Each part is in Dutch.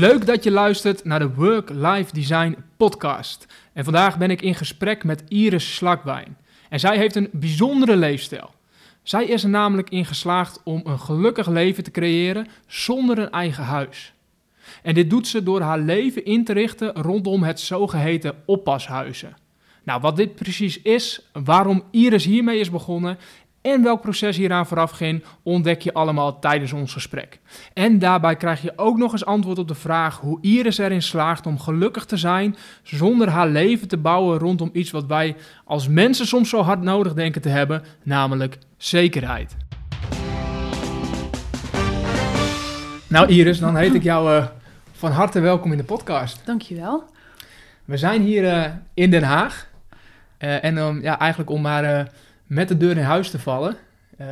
Leuk dat je luistert naar de Work-Life Design podcast. En vandaag ben ik in gesprek met Iris Slakwijn. En zij heeft een bijzondere leefstijl. Zij is er namelijk in geslaagd om een gelukkig leven te creëren zonder een eigen huis. En dit doet ze door haar leven in te richten rondom het zogeheten oppashuizen. Nou, wat dit precies is, waarom Iris hiermee is begonnen en welk proces hieraan vooraf ging, ontdek je allemaal tijdens ons gesprek. En daarbij krijg je ook nog eens antwoord op de vraag hoe Iris erin slaagt om gelukkig te zijn zonder haar leven te bouwen rondom iets wat wij als mensen soms zo hard nodig denken te hebben, namelijk zekerheid. Nou Iris, dan heet ik jou uh, van harte welkom in de podcast. Dankjewel. We zijn hier uh, in Den Haag. Uh, en um, ja, eigenlijk om maar met de deur in huis te vallen. Uh,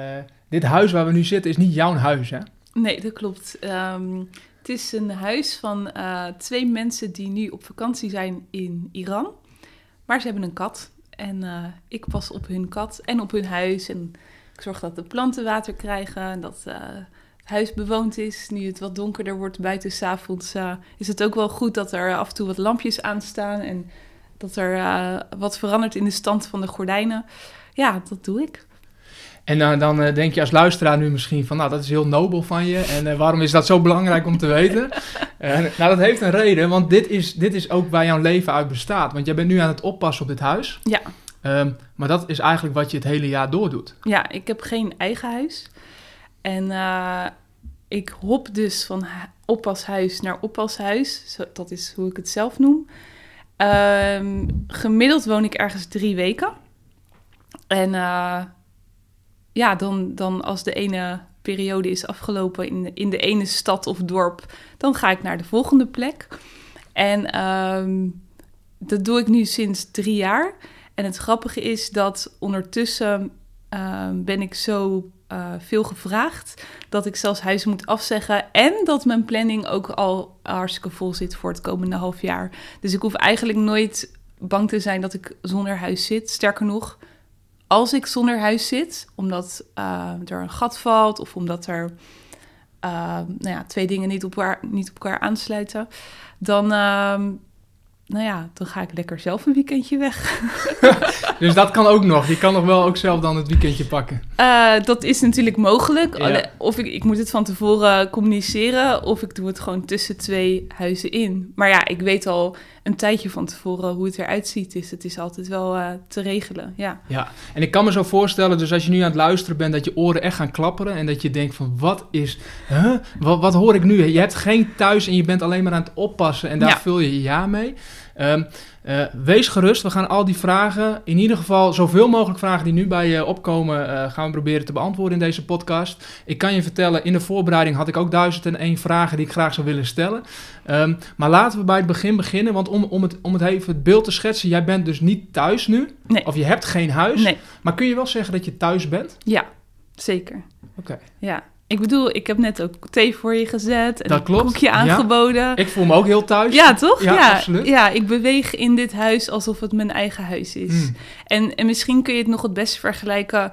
dit huis waar we nu zitten is niet jouw huis, hè? Nee, dat klopt. Um, het is een huis van uh, twee mensen die nu op vakantie zijn in Iran. Maar ze hebben een kat. En uh, ik pas op hun kat en op hun huis. En ik zorg dat de planten water krijgen. En dat het huis bewoond is. Nu het wat donkerder wordt buiten s'avonds, is het ook wel goed dat er af en toe wat lampjes aanstaan. En dat er wat verandert in de stand van de gordijnen ja, dat doe ik. En uh, dan uh, denk je als luisteraar nu misschien van, nou, dat is heel nobel van je. En uh, waarom is dat zo belangrijk om te weten? nou, dat heeft een reden, want dit is, dit is ook waar jouw leven uit bestaat. Want jij bent nu aan het oppassen op dit huis. Ja. Um, maar dat is eigenlijk wat je het hele jaar door doet. Ja, ik heb geen eigen huis. En ik hop dus van oppashuis naar oppashuis. Zo, dat is hoe ik het zelf noem. Um, gemiddeld woon ik ergens drie weken. En uh, ja, dan, dan als de ene periode is afgelopen in de, in de ene stad of dorp, dan ga ik naar de volgende plek. En um, dat doe ik nu sinds drie jaar. En het grappige is dat ondertussen uh, ben ik zo uh, veel gevraagd dat ik zelfs huizen moet afzeggen. En dat mijn planning ook al hartstikke vol zit voor het komende half jaar. Dus ik hoef eigenlijk nooit bang te zijn dat ik zonder huis zit. Sterker nog, als ik zonder huis zit, omdat uh, er een gat valt of omdat er uh, nou ja, twee dingen niet op, elkaar, niet op elkaar aansluiten, dan, uh, nou ja, dan ga ik lekker zelf een weekendje weg. dus dat kan ook nog. Je kan nog wel ook zelf dan het weekendje pakken. Uh, dat is natuurlijk mogelijk. Ja. Of ik, ik moet het van tevoren communiceren, of ik doe het gewoon tussen twee huizen in. Maar ja, ik weet al een tijdje van tevoren hoe het eruit ziet. Dus het is altijd wel uh, te regelen, ja. Ja, en ik kan me zo voorstellen, dus als je nu aan het luisteren bent, dat je oren echt gaan klapperen. En dat je denkt van, wat is, huh? wat, wat hoor ik nu? Je hebt geen thuis en je bent alleen maar aan het oppassen. En daar ja. vul je je ja mee. Um, uh, wees gerust, we gaan al die vragen, in ieder geval zoveel mogelijk vragen die nu bij je opkomen, uh, gaan we proberen te beantwoorden in deze podcast. Ik kan je vertellen, in de voorbereiding had ik ook duizend en één vragen die ik graag zou willen stellen. Um, maar laten we bij het begin beginnen, want om, om, het, om het even het beeld te schetsen, jij bent dus niet thuis nu, nee. of je hebt geen huis, nee. maar kun je wel zeggen dat je thuis bent? Ja, zeker. Oké. Okay. Ja, ik bedoel, ik heb net ook thee voor je gezet en dat klopt. een koekje aangeboden. Ja. Ik voel me ook heel thuis. Ja, toch? Ja, ja, absoluut. Ja, ik beweeg in dit huis alsof het mijn eigen huis is. Hmm. En, en misschien kun je het nog het beste vergelijken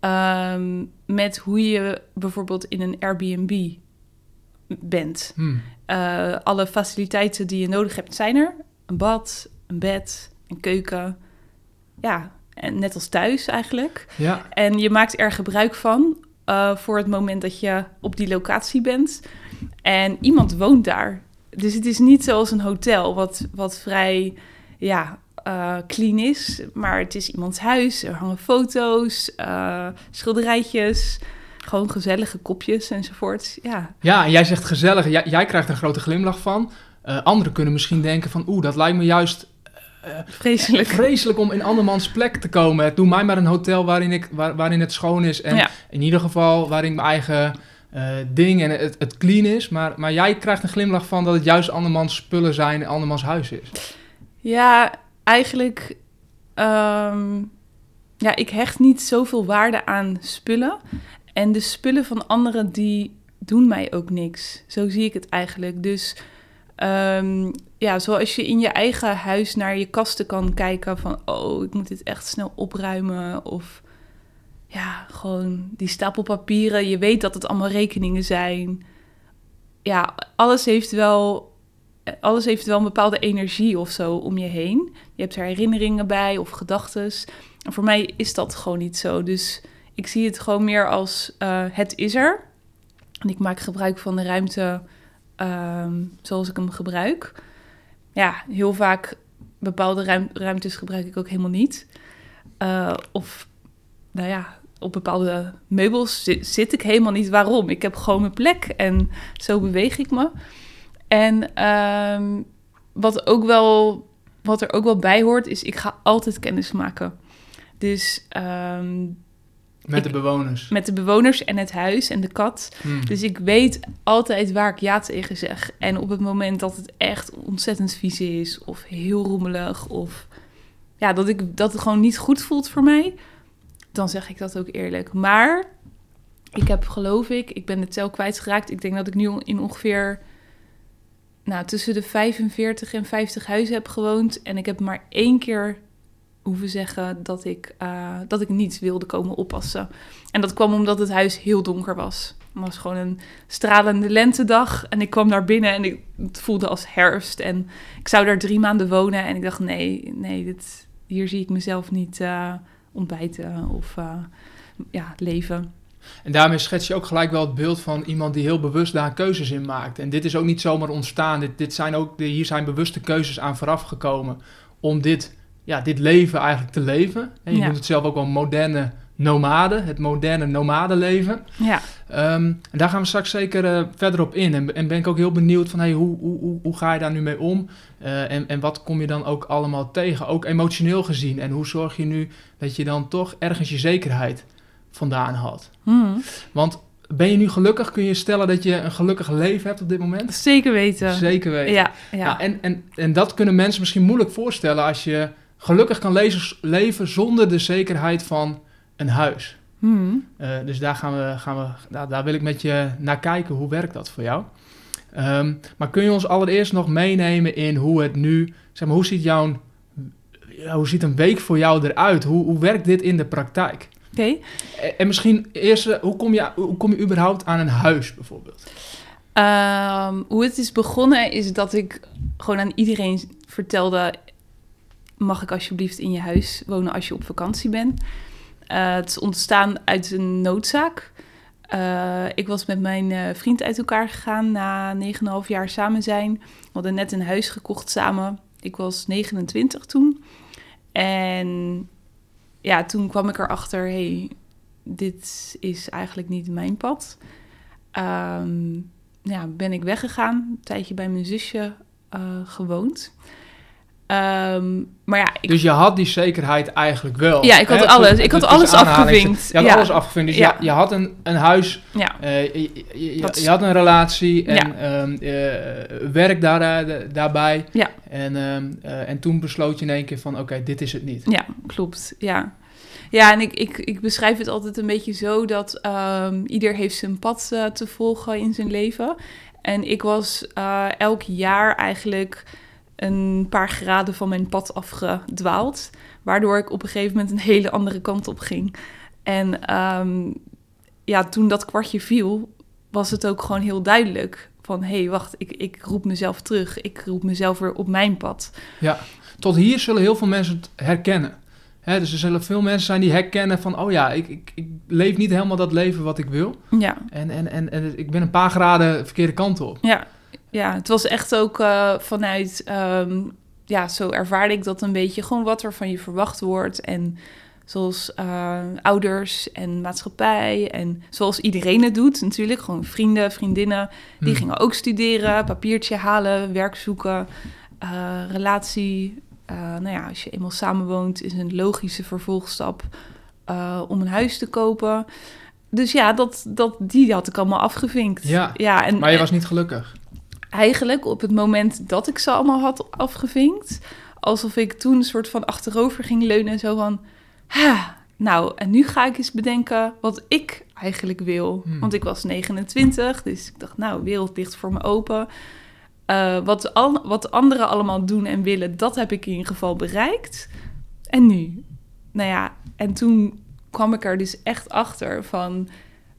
um, met hoe je bijvoorbeeld in een Airbnb bent. Hmm. Uh, alle faciliteiten die je nodig hebt zijn er. Een bad, een bed, een keuken. Ja, en net als thuis eigenlijk. Ja. En je maakt er gebruik van uh, voor het moment dat je op die locatie bent. En iemand woont daar. Dus het is niet zoals een hotel, wat, wat vrij ja, uh, clean is. Maar het is iemands huis. Er hangen foto's, uh, schilderijtjes. Gewoon gezellige kopjes enzovoort. Ja, ja en jij zegt gezellig. Jij, jij krijgt een grote glimlach van. Uh, anderen kunnen misschien denken van... oeh, dat lijkt me juist uh, vreselijk. vreselijk om in andermans plek te komen. Doe mij maar een hotel waarin, ik, waar, waarin het schoon is. En ja. in ieder geval waarin mijn eigen uh, ding en het, het clean is. Maar, maar jij krijgt een glimlach van dat het juist andermans spullen zijn en andermans huis is. Ja, eigenlijk... Um, ja, ik hecht niet zoveel waarde aan spullen. En de spullen van anderen, die doen mij ook niks. Zo zie ik het eigenlijk. Dus um, ja, zoals je in je eigen huis naar je kasten kan kijken van... oh, ik moet dit echt snel opruimen. Of ja, gewoon die stapel papieren. Je weet dat het allemaal rekeningen zijn. Ja, alles heeft wel alles heeft wel een bepaalde energie of zo om je heen. Je hebt er herinneringen bij of gedachten. En voor mij is dat gewoon niet zo. Dus ik zie het gewoon meer als uh, het is er. En ik maak gebruik van de ruimte ehm, zoals ik hem gebruik. Ja, heel vaak bepaalde ruimtes gebruik ik ook helemaal niet. Uh, of, nou ja, op bepaalde meubels zit, ik helemaal niet. Waarom? Ik heb gewoon mijn plek en zo beweeg ik me. En um, wat, ook wel, wat er ook wel bij hoort, is ik ga altijd kennis maken. Dus um, met de bewoners. Met de bewoners en het huis en de kat. Hmm. Dus ik weet altijd waar ik ja tegen zeg. En op het moment dat het echt ontzettend vies is, of heel rommelig, of ja, dat, ik, dat het gewoon niet goed voelt voor mij, dan zeg ik dat ook eerlijk. Maar ik heb, geloof ik, ik ben de tel kwijtgeraakt. Ik denk dat ik nu in ongeveer nou, tussen de 45 en 50 huizen heb gewoond. En ik heb maar één keer hoeven zeggen dat ik, uh, dat ik niet wilde komen oppassen. En dat kwam omdat het huis heel donker was. Het was gewoon een stralende lentedag. En ik kwam daar binnen en ik, het voelde als herfst. En ik zou daar drie maanden wonen. En ik dacht, nee, nee dit, hier zie ik mezelf niet uh, ontbijten of uh, ja, leven. En daarmee schets je ook gelijk wel het beeld van iemand die heel bewust daar keuzes in maakt. En dit is ook niet zomaar ontstaan. Dit, dit zijn ook, hier zijn bewuste keuzes aan vooraf gekomen om dit ja, dit leven eigenlijk te leven. En je ja. noemt het zelf ook wel moderne nomade, het moderne nomadenleven. Ja. Um, en daar gaan we straks zeker uh, verder op in. En, en, ben ik ook heel benieuwd van hey, hoe, hoe, hoe, ga je daar nu mee om? Uh, en, en wat kom je dan ook allemaal tegen, ook emotioneel gezien? En hoe zorg je nu dat je dan toch ergens je zekerheid vandaan had? Hmm. Want ben je nu gelukkig? Kun je stellen dat je een gelukkig leven hebt op dit moment? Zeker weten. Zeker weten. Ja, ja. Nou, en, en, en dat kunnen mensen misschien moeilijk voorstellen als je gelukkig kan leven zonder de zekerheid van een huis. Hmm. Uh, dus daar, gaan we, gaan we, daar, daar, wil ik met je naar kijken. Hoe werkt dat voor jou? Um, maar kun je ons allereerst nog meenemen in hoe het nu, zeg maar, hoe ziet jouw, hoe ziet een week voor jou eruit? Hoe, hoe werkt dit in de praktijk? Oké. Okay. En, en, misschien eerst, eh, hoe kom, je, hoe kom je überhaupt aan een huis bijvoorbeeld? Um, hoe het is begonnen is dat ik gewoon aan iedereen vertelde: mag ik alsjeblieft in je huis wonen als je op vakantie bent. Uh, het is ontstaan uit een noodzaak. Uh, ik was met mijn uh, vriend uit elkaar gegaan na 9,5 jaar samen zijn. We hadden net een huis gekocht samen. Ik was 29 toen. En ja, toen kwam ik erachter, hey, dit is eigenlijk niet mijn pad. Um, ja, ben ik weggegaan, een tijdje bij mijn zusje gewoond. Um, maar ja, ik... Dus je had die zekerheid eigenlijk wel. Ja, ik had alles. Ik had alles afgevinkt. Je had ja. alles afgevinkt. Dus ja. je, je, had een, een huis, ja. Uh, je, je, je, had een relatie en ja. um, uh, werk daar, uh, daarbij. Ja. En, um, en toen besloot je in één keer van, oké, okay, dit is het niet. Ja, klopt. Ja. Ja, en ik, ik, ik beschrijf het altijd een beetje zo dat ieder heeft zijn pad te volgen in zijn leven. En ik was elk jaar eigenlijk een paar graden van mijn pad afgedwaald. Waardoor ik op een gegeven moment een hele andere kant op ging. En um, ja, toen dat kwartje viel, was het ook gewoon heel duidelijk. Van hé, hey, wacht, ik, ik roep mezelf terug. Ik roep mezelf weer op mijn pad. Ja, tot hier zullen heel veel mensen het herkennen. He, dus er zullen veel mensen zijn die herkennen van... oh ja, ik, ik, ik, leef niet helemaal dat leven wat ik wil. Ja. En, en, en, en ik ben een paar graden verkeerde kant op. Ja, ja, het was echt ook uh, vanuit, um, ja, zo ervaarde ik dat een beetje gewoon wat er van je verwacht wordt. En zoals uh, ouders en maatschappij en zoals iedereen het doet natuurlijk. Gewoon vrienden, vriendinnen, die hmm. gingen ook studeren, papiertje halen, werk zoeken, uh, relatie. nou ja, als je eenmaal samenwoont is een logische vervolgstap om een huis te kopen. Dus ja, dat, dat, die had ik allemaal afgevinkt. Ja, ja en, maar je was niet gelukkig eigenlijk op het moment dat ik ze allemaal had afgevinkt, alsof ik toen een soort van achterover ging leunen en zo van, ha, nou, en nu ga ik eens bedenken wat ik eigenlijk wil. Hmm. Want ik was 29, dus ik dacht, nou, wereld ligt voor me open. Uh, wat, al, wat anderen allemaal doen en willen, dat heb ik in ieder geval bereikt. En nu? Nou ja, en toen kwam ik er dus echt achter van...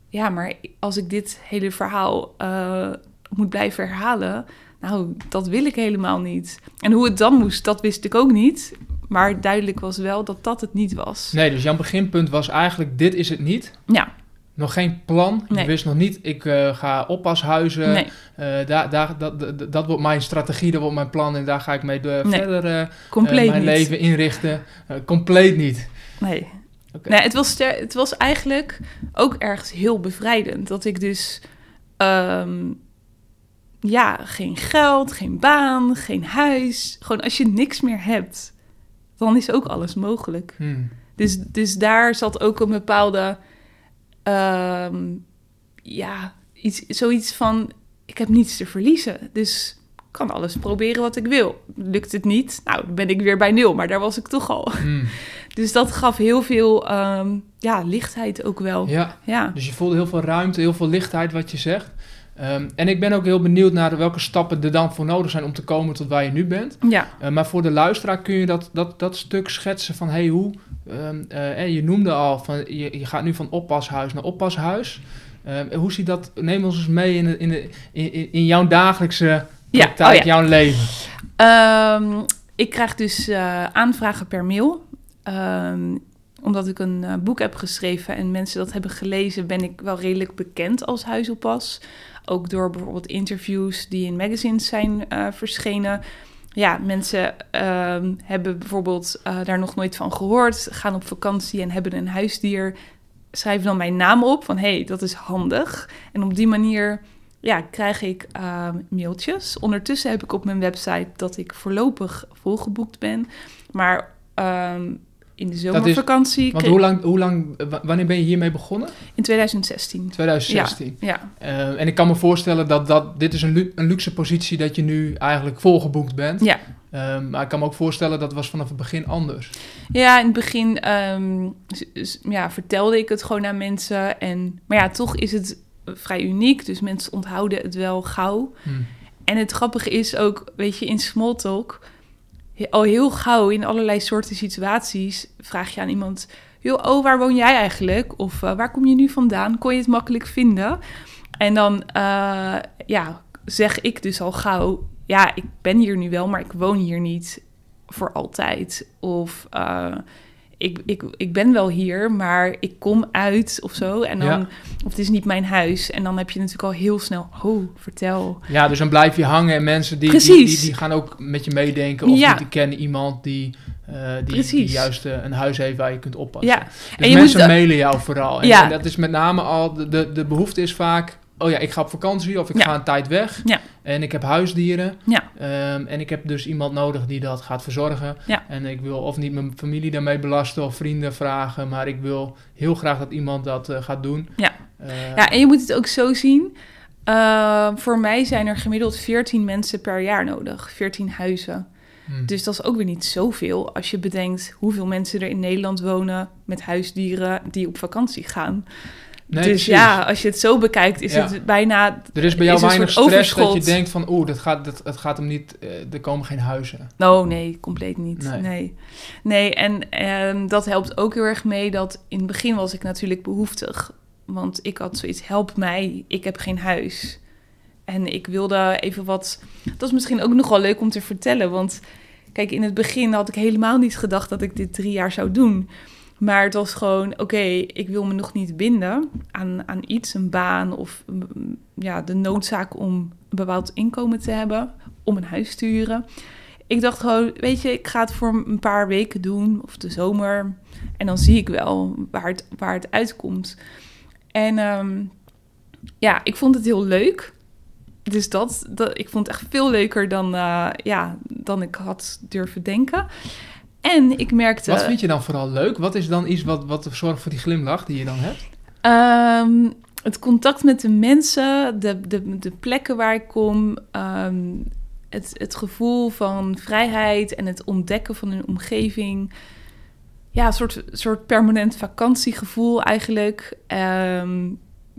ja, maar als ik dit hele verhaal uh, moet blijven herhalen, nou, dat wil ik helemaal niet. En hoe het dan moest, dat wist ik ook niet. Maar duidelijk was wel dat dat het niet was. Nee, dus jouw beginpunt was eigenlijk, dit is het niet. Ja, Nog geen plan. Je Nee. wist nog niet, ik eh, ga oppashuizen. nee, Eh, daar, daar, dat, dat, dat wordt mijn strategie, dat wordt mijn plan. En daar ga ik mee de, Nee, verder eh, compleet mijn niet. leven inrichten. Compleet niet. Nee. Nee het, was het was eigenlijk ook ergens heel bevrijdend. Dat ik dus... ehm, ja, geen geld, geen baan, geen huis. Gewoon als je niks meer hebt, dan is ook alles mogelijk. Hmm. Dus, dus daar zat ook een bepaalde... ehm, ja, iets, zoiets van... Ik heb niets te verliezen, dus ik kan alles proberen wat ik wil. Lukt het niet? Nou, dan ben ik weer bij nul, maar daar was ik toch al. Hmm. Dus dat gaf heel veel ehm, ja, lichtheid ook wel. Ja. Ja, dus je voelde heel veel ruimte, heel veel lichtheid wat je zegt. Ehm, en ik ben ook heel benieuwd naar welke stappen er dan voor nodig zijn om te komen tot waar je nu bent. Ja. Eh, maar voor de luisteraar kun je dat, dat, dat stuk schetsen van hey, hoe. eh, je noemde al van je, je gaat nu van oppashuis naar oppashuis. Ehm, hoe ziet dat? Neem ons eens mee in, de, in, de, in, in jouw dagelijkse Ja, oh ja. jouw leven. Ik krijg dus aanvragen per mail. Omdat ik een boek heb geschreven en mensen dat hebben gelezen, ben ik wel redelijk bekend als huisoppas. Ook door bijvoorbeeld interviews die in magazines zijn eh, verschenen. Ja, mensen ehm, hebben bijvoorbeeld eh, daar nog nooit van gehoord, gaan op vakantie en hebben een huisdier. Schrijven dan mijn naam op van hey, dat is handig. En op die manier ja, krijg ik ehm, mailtjes. Ondertussen heb ik op mijn website dat ik voorlopig volgeboekt ben. Maar ehm, in de zomervakantie, Want hoe lang, hoe lang, wanneer ben je hiermee begonnen? in 2016. 2016. Ja, Eh, en ik kan me voorstellen dat, dat dit is een, lu- een luxe positie dat je nu eigenlijk volgeboekt bent. ja. Ehm, maar ik kan me ook voorstellen dat was vanaf het begin anders. ja in het begin ehm, ja, vertelde ik het gewoon aan mensen. En, maar ja, toch is het vrij uniek. Dus mensen onthouden het wel gauw. Hm. En het grappige is ook, weet je, in smalltalk... al heel gauw in allerlei soorten situaties vraag je aan iemand... Joh, oh, waar woon jij eigenlijk? Of eh, waar kom je nu vandaan? Kon je het makkelijk vinden? En dan eh, ja, zeg ik dus al gauw... Ja, ik ben hier nu wel, maar ik woon hier niet voor altijd. Of eh, ik, ik, ik ben wel hier, maar ik kom uit of zo. En dan, Ja. Of het is niet mijn huis. En dan heb je natuurlijk al heel snel... Oh, vertel. Ja, dus dan blijf je hangen en mensen die, die, Precies. die, die gaan ook met je meedenken. Of Ja. die kennen iemand die, eh, die, juist eh, een huis heeft waar je kunt oppassen. Ja, Dus en je mensen moet... mailen jou vooral. En, Ja. en dat is met name al, de, de, de behoefte is vaak... Oh ja, ik ga op vakantie of ik Ja. ga een tijd weg. Ja. En ik heb huisdieren. Ja. Ehm, en ik heb dus iemand nodig die dat gaat verzorgen. En ik wil of niet mijn familie daarmee belasten of vrienden vragen. Maar ik wil heel graag dat iemand dat eh, gaat doen. Ja. Eh, Ja, en je moet het ook zo zien. Uh, voor mij zijn er gemiddeld 14 mensen per jaar nodig. 14 huizen. hm. Dus dat is ook weer niet zoveel als je bedenkt hoeveel mensen er in Nederland wonen met huisdieren die op vakantie gaan. Nee, dus precies. ja, als je het zo bekijkt, is Ja. het bijna. Er is bij jou is weinig stress dat je overschot. denkt van... Oeh, dat gaat, dat, het gaat hem niet... eh, er komen geen huizen. Oh nee, compleet niet. Nee. Nee, nee. en ehm, dat helpt ook heel erg mee dat in het begin was ik natuurlijk behoeftig. Want ik had zoiets, help mij, ik heb geen huis. En ik wilde even wat... Dat is misschien ook nog wel leuk om te vertellen. Want kijk, in het begin had ik helemaal niet gedacht dat ik dit drie jaar zou doen. Maar het was gewoon, oké, ik wil me nog niet binden aan, aan iets, een baan of mm, ja, de noodzaak om een bepaald inkomen te hebben, om een huis te huren. Ik dacht gewoon, weet je, ik ga het voor een paar weken doen, of de zomer. En dan zie ik wel waar het, waar het uitkomt. En ehm, ja, ik vond het heel leuk. Dus dat, dat, ik vond het echt veel leuker dan, eh, ja, dan ik had durven denken. En ik merkte... Wat vind je dan vooral leuk? Wat is dan iets wat, wat zorgt voor die glimlach die je dan hebt? Ehm, het contact met de mensen, de, de, de plekken waar ik kom, ehm, het, het gevoel van vrijheid en het ontdekken van een omgeving. Ja, een soort, soort permanent vakantiegevoel eigenlijk. Ehm,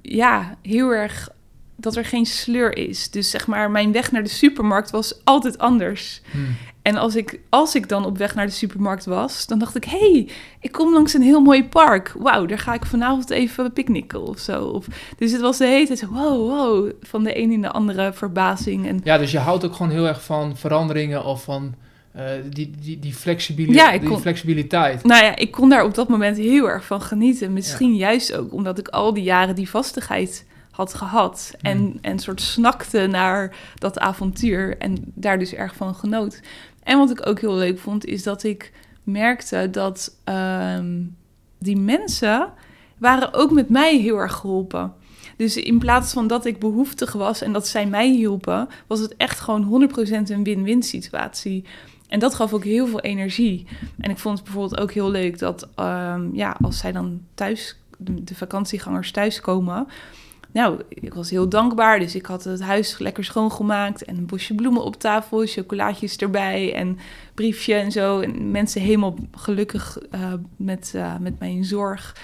ja, heel erg dat er geen sleur is. Dus zeg maar, mijn weg naar de supermarkt was altijd anders. Hm. En als ik, als ik dan op weg naar de supermarkt was, dan dacht ik: hé, hey, ik kom langs een heel mooi park. Wauw, daar ga ik vanavond even picknicken of zo. Of, dus het was de hele tijd wow, wow, van de een in de andere verbazing. En, Ja, dus je houdt ook gewoon heel erg van veranderingen of van eh, die, die, die, flexibili- Ja, ik die kon- flexibiliteit. nou ja, ik kon daar op dat moment heel erg van genieten. Misschien juist ook omdat ik al die jaren die vastigheid had gehad. En, Hmm. en soort snakte naar dat avontuur. En daar dus erg van genoot. En wat ik ook heel leuk vond, is dat ik merkte dat ehm, die mensen waren ook met mij heel erg geholpen. Dus in plaats van dat ik behoeftig was en dat zij mij hielpen, was het echt gewoon 100% een win-win situatie. En dat gaf ook heel veel energie. En ik vond het bijvoorbeeld ook heel leuk dat, ehm, ja, als zij dan thuis, de, de vakantiegangers thuiskomen. Nou, ik was heel dankbaar. Dus ik had het huis lekker schoongemaakt. En een bosje bloemen op tafel, chocolaatjes erbij en briefje en zo. En mensen helemaal gelukkig eh, met, eh, met mijn zorg.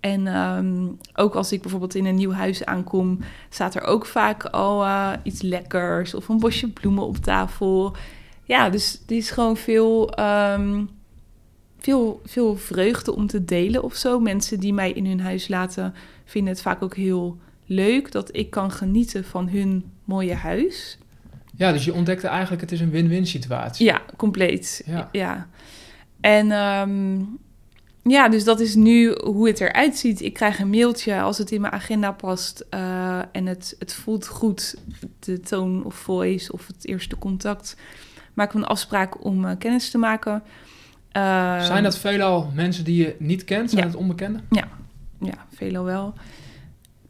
En ehm, ook als ik bijvoorbeeld in een nieuw huis aankom, staat er ook vaak al eh, iets lekkers of een bosje bloemen op tafel. Ja, dus die is gewoon veel, ehm, veel, veel vreugde om te delen of zo. Mensen die mij in hun huis laten, vinden het vaak ook heel leuk dat ik kan genieten van hun mooie huis. Ja, dus je ontdekte eigenlijk, het is een win-win situatie. Ja, compleet. Ja. Ja. En ehm, ja, dus dat is nu hoe het eruit ziet. Ik krijg een mailtje als het in mijn agenda past eh, en het, het voelt goed, de toon of voice of het eerste contact. Maken we een afspraak om eh, kennis te maken. Eh, Zijn dat veelal mensen die je niet kent? Zijn Ja. het onbekenden? Ja, veelal wel.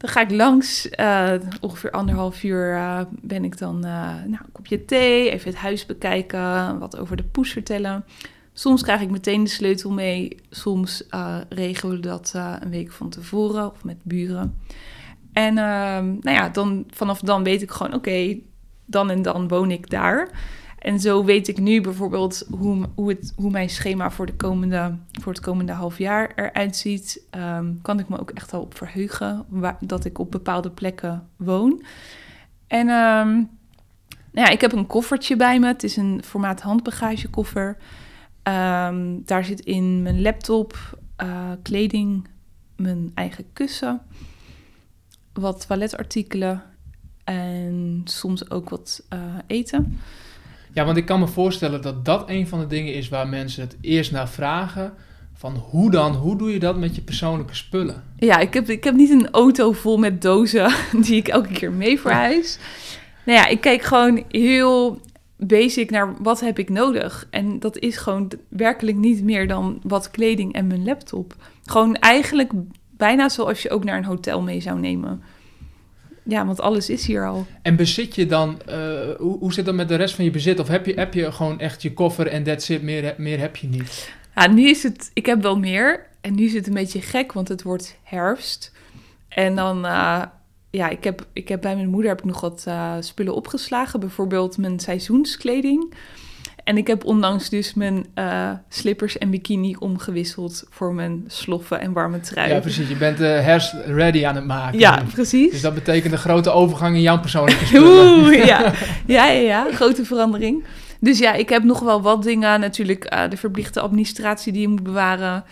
Dan ga ik langs, eh, ongeveer anderhalf uur eh, ben ik dan eh, nou, een kopje thee, even het huis bekijken, wat over de poes vertellen. Soms krijg ik meteen de sleutel mee, soms regelen we dat een week van tevoren of met buren. En ehm, nou ja, dan, vanaf dan weet ik gewoon, oké, dan en dan woon ik daar. En zo weet ik nu bijvoorbeeld hoe, hoe, het, hoe mijn schema voor, de komende, voor het komende half jaar eruit ziet. Ehm, kan ik me ook echt al op verheugen dat ik op bepaalde plekken woon. En ehm, nou ja, ik heb een koffertje bij me. Het is een formaat handbagagekoffer. Ehm, daar zit in mijn laptop, eh, kleding, mijn eigen kussen, wat toiletartikelen en soms ook wat eh, eten. Ja, want ik kan me voorstellen dat dat een van de dingen is waar mensen het eerst naar vragen. Van hoe dan? Hoe doe je dat met je persoonlijke spullen? Ja, ik heb, ik heb niet een auto vol met dozen die ik elke keer mee verhuis. Nou ja, ik kijk gewoon heel basic naar wat heb ik nodig. En dat is gewoon werkelijk niet meer dan wat kleding en mijn laptop. Gewoon eigenlijk bijna zoals je ook naar een hotel mee zou nemen. Ja, want alles is hier al. En bezit je dan, eh, hoe, hoe zit dat met de rest van je bezit? Of heb je, heb je gewoon echt je koffer en that's it, meer, meer heb je niet? Ja, nu is het, ik heb wel meer. En nu is het een beetje gek, want het wordt herfst. En dan, eh, ja, ik heb, ik heb bij mijn moeder heb ik nog wat eh, spullen opgeslagen. Bijvoorbeeld mijn seizoenskleding. En ik heb onlangs dus mijn eh, slippers en bikini omgewisseld voor mijn sloffen en warme trui. Ja, precies. Je bent de herfst ready aan het maken. Ja, precies. Dus dat betekent een grote overgang in jouw persoonlijke spullen. Oeh, ja. ja, ja, ja, grote verandering. Dus ja, ik heb nog wel wat dingen. Natuurlijk eh, de verplichte administratie die je moet bewaren.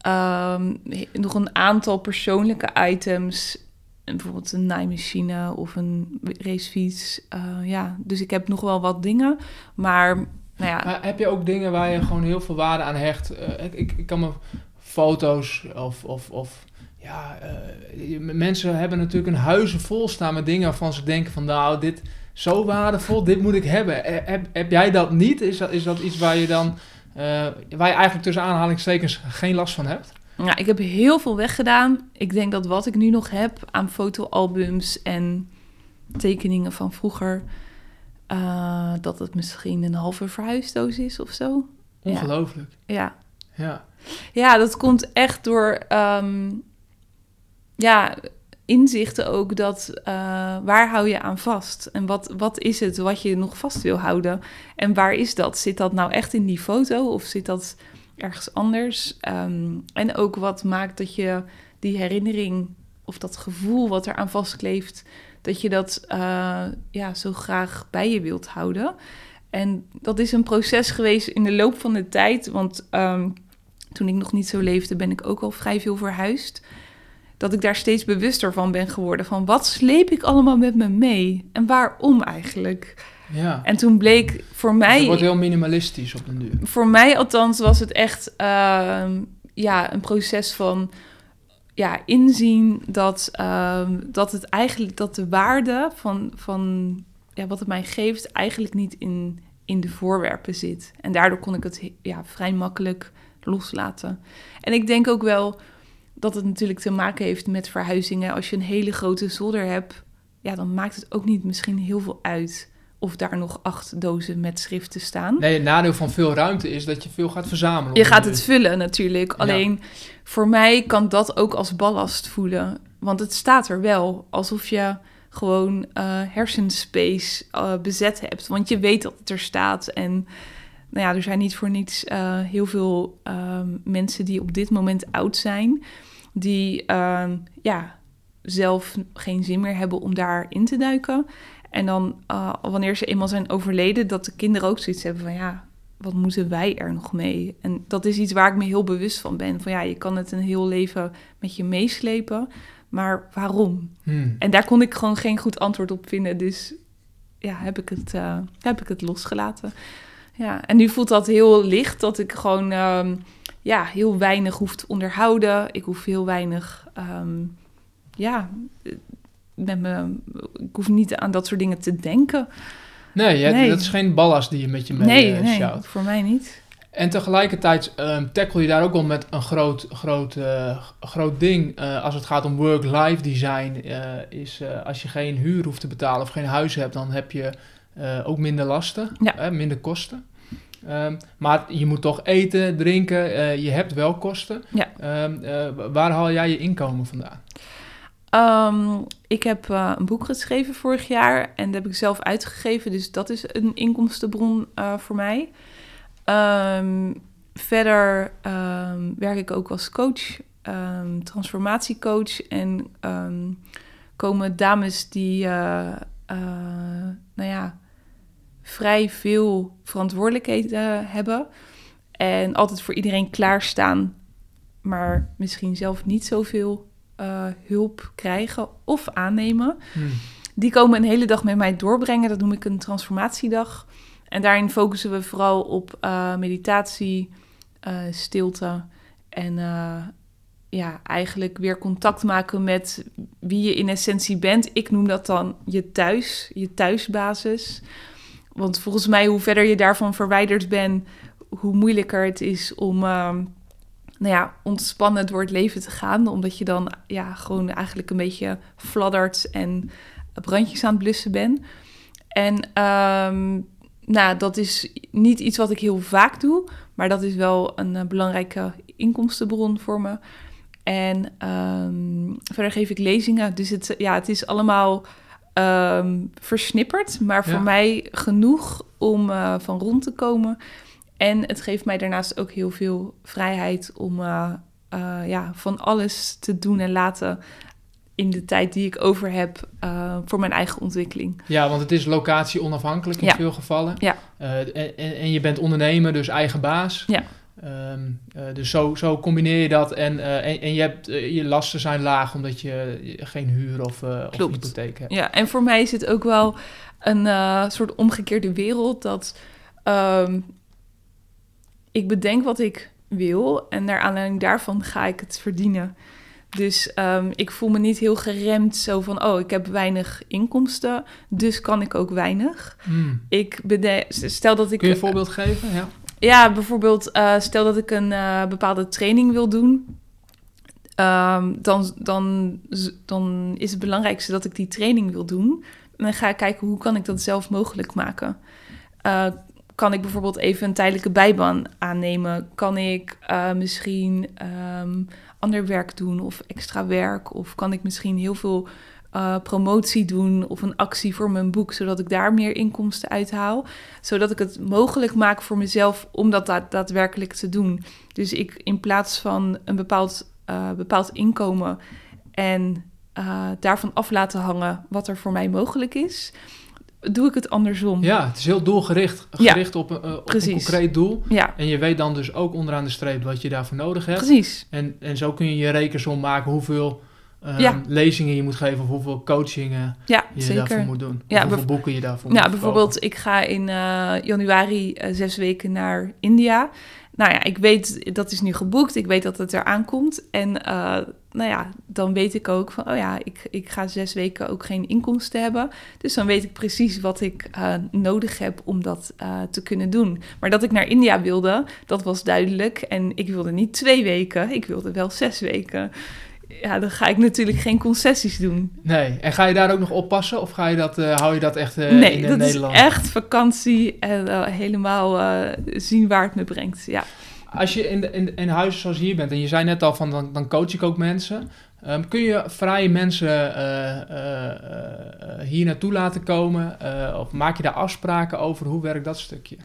Ehm, nog een aantal persoonlijke items. Bijvoorbeeld een naaimachine of een racefiets. Eh, ja, dus ik heb nog wel wat dingen. Maar, nou ja, Maar heb je ook dingen waar je gewoon heel veel waarde aan hecht? Eh, ik, ik, kan me foto's of, of, of ja, eh, mensen hebben natuurlijk een huizen vol staan met dingen waarvan ze denken van nou, dit zo waardevol, dit moet ik hebben. Eh, Heb, heb jij dat niet? Is dat, is dat iets waar je dan, waar je eigenlijk tussen aanhalingstekens geen last van hebt? Ja, ik heb heel veel weggedaan. Ik denk dat wat ik nu nog heb aan fotoalbums en tekeningen van vroeger, eh, dat het misschien een halve verhuisdoos is of zo. Ongelooflijk. Ja, Ja. ja dat komt echt door ehm, ja, inzichten ook dat eh, waar hou je aan vast? En wat, wat is het wat je nog vast wil houden? En waar is dat? Zit dat nou echt in die foto of zit dat ergens anders? Ehm, en ook wat maakt dat je die herinnering of dat gevoel wat er aan vastkleeft, dat je dat eh, ja, zo graag bij je wilt houden. En dat is een proces geweest in de loop van de tijd. Want ehm, toen ik nog niet zo leefde, ben ik ook al vrij veel verhuisd. Dat ik daar steeds bewuster van ben geworden. Van wat sleep ik allemaal met me mee? En waarom eigenlijk? Ja. En toen bleek voor Dus mij... het wordt heel minimalistisch op een duur. Voor mij althans was het echt ehm, ja, een proces van ja, inzien dat, ehm, dat het eigenlijk dat de waarde van, van ja, wat het mij geeft eigenlijk niet in, in de voorwerpen zit. En daardoor kon ik het ja, vrij makkelijk loslaten. En ik denk ook wel dat het natuurlijk te maken heeft met verhuizingen. Als je een hele grote zolder hebt, ja, dan maakt het ook niet misschien heel veel uit of daar nog acht dozen met schriften staan. Nee, het nadeel van veel ruimte is dat je veel gaat verzamelen. Je gaat het vullen natuurlijk. Alleen voor mij kan dat ook als ballast voelen. Want het staat er wel. Alsof je gewoon eh hersenspace eh, bezet hebt. Want je weet dat het er staat. En nou ja, er zijn niet voor niets eh, heel veel ehm, mensen die op dit moment oud zijn. Die ehm, ja, zelf geen zin meer hebben om daarin te duiken. En dan eh, wanneer ze eenmaal zijn overleden, dat de kinderen ook zoiets hebben van ja, wat moeten wij er nog mee? En dat is iets waar ik me heel bewust van ben. Van ja, je kan het een heel leven met je meeslepen, maar waarom? Hmm. En daar kon ik gewoon geen goed antwoord op vinden. Dus ja, heb ik het, eh, heb ik het losgelaten. Ja, en nu voelt dat heel licht, dat ik gewoon ehm, ja, heel weinig hoef te onderhouden. Ik hoef heel weinig, ehm, ja, met me, ik hoef niet aan dat soort dingen te denken. Nee, je hebt- Nee. dat is geen ballast die je met je mee nee, eh, nee, voor mij niet. En tegelijkertijd ehm tackle je daar ook wel met een groot, groot, eh, groot ding. eh, als het gaat om work-life design, is als je geen huur hoeft te betalen of geen huis hebt, dan heb je ook minder lasten, Ja. minder kosten. Ehm, maar je moet toch eten, drinken, je hebt wel kosten. Ja. Ehm, eh, waar haal jij je inkomen vandaan? Ehm, ik heb eh, een boek geschreven vorig jaar en dat heb ik zelf uitgegeven. Dus dat is een inkomstenbron eh, voor mij. Ehm, verder ehm, werk ik ook als coach, transformatiecoach. En komen dames die, eh, nou ja, vrij veel verantwoordelijkheden hebben. En altijd voor iedereen klaarstaan, maar misschien zelf niet zoveel eh, hulp krijgen of aannemen. Hmm. Die komen een hele dag met mij doorbrengen. Dat noem ik een transformatiedag. En daarin focussen we vooral op eh, meditatie, eh, stilte en ja, eigenlijk weer contact maken met wie je in essentie bent. Ik noem dat dan je thuis, je thuisbasis. Want volgens mij, hoe verder je daarvan verwijderd bent, hoe moeilijker het is om ehm, nou ja, ontspannen door het leven te gaan. Omdat je dan ja, gewoon eigenlijk een beetje fladdert en brandjes aan het blussen bent. En ehm, nou, dat is niet iets wat ik heel vaak doe, maar dat is wel een eh, belangrijke inkomstenbron voor me. En ehm, verder geef ik lezingen, dus het, ja, het is allemaal ehm, versnipperd, maar voor Ja. mij genoeg om eh, van rond te komen. En het geeft mij daarnaast ook heel veel vrijheid om eh, eh, ja, van alles te doen en laten in de tijd die ik over heb eh, voor mijn eigen ontwikkeling. Ja, want het is locatie onafhankelijk in Ja. veel gevallen. Ja. En, en, je bent ondernemer, dus eigen baas. Ja. Ehm, eh, dus zo, zo combineer je dat. En, en, en je, hebt, je lasten zijn laag omdat je geen huur of, of hypotheek hebt. Ja, en voor mij is het ook wel een soort omgekeerde wereld dat ehm, ik bedenk wat ik wil en naar aanleiding daarvan ga ik het verdienen. Dus ehm, ik voel me niet heel geremd zo van, oh, ik heb weinig inkomsten, dus kan ik ook weinig. Hmm. Ik bedenk, stel dat ik... Kun je een voorbeeld geven? Ja. Ja, bijvoorbeeld, eh, stel dat ik een eh, bepaalde training wil doen. Ehm, dan, dan, dan is het belangrijkste dat ik die training wil doen. En dan ga ik kijken hoe kan ik dat zelf mogelijk maken. Kan ik bijvoorbeeld even een tijdelijke bijbaan aannemen? Kan ik eh, misschien ehm, ander werk doen of extra werk? Of kan ik misschien heel veel eh, promotie doen of een actie voor mijn boek, zodat ik daar meer inkomsten uithaal? Zodat ik het mogelijk maak voor mezelf om dat daad- daadwerkelijk te doen. Dus ik in plaats van een bepaald, eh, bepaald inkomen en daarvan af laten hangen wat er voor mij mogelijk is, doe ik het andersom. Ja, het is heel doelgericht, Ja. gericht op, een, eh, op een concreet doel. Ja, En je weet dan dus ook onderaan de streep wat je daarvoor nodig hebt. precies. En, en zo kun je je rekensom maken hoeveel eh, Ja. lezingen je moet geven of hoeveel coachingen je daarvoor moet doen. Of hoeveel boeken je daarvoor moet Ja, bijvoorbeeld, ik ga in eh, januari eh, zes weken naar India. Nou ja, ik weet, dat is nu geboekt. Ik weet dat het eraan komt. En eh, nou ja, dan weet ik ook van, oh ja, ik, ik ga zes weken ook geen inkomsten hebben. Dus dan weet ik precies wat ik eh, nodig heb om dat eh, te kunnen doen. Maar dat ik naar India wilde, dat was duidelijk. En ik wilde niet twee weken, ik wilde wel zes weken. Ja, dan ga ik natuurlijk geen concessies doen. Nee, en ga je daar ook nog oppassen? Of ga je dat, eh, hou je dat echt nee, in eh, dat Nederland? is echt vakantie en helemaal zien waar het me brengt. Ja, Als je in, in, in huizen zoals hier bent, en je zei net al van dan, dan coach ik ook mensen. ehm, kun je vrije mensen hier naartoe laten komen? Of maak je daar afspraken over? Hoe werkt dat stukje?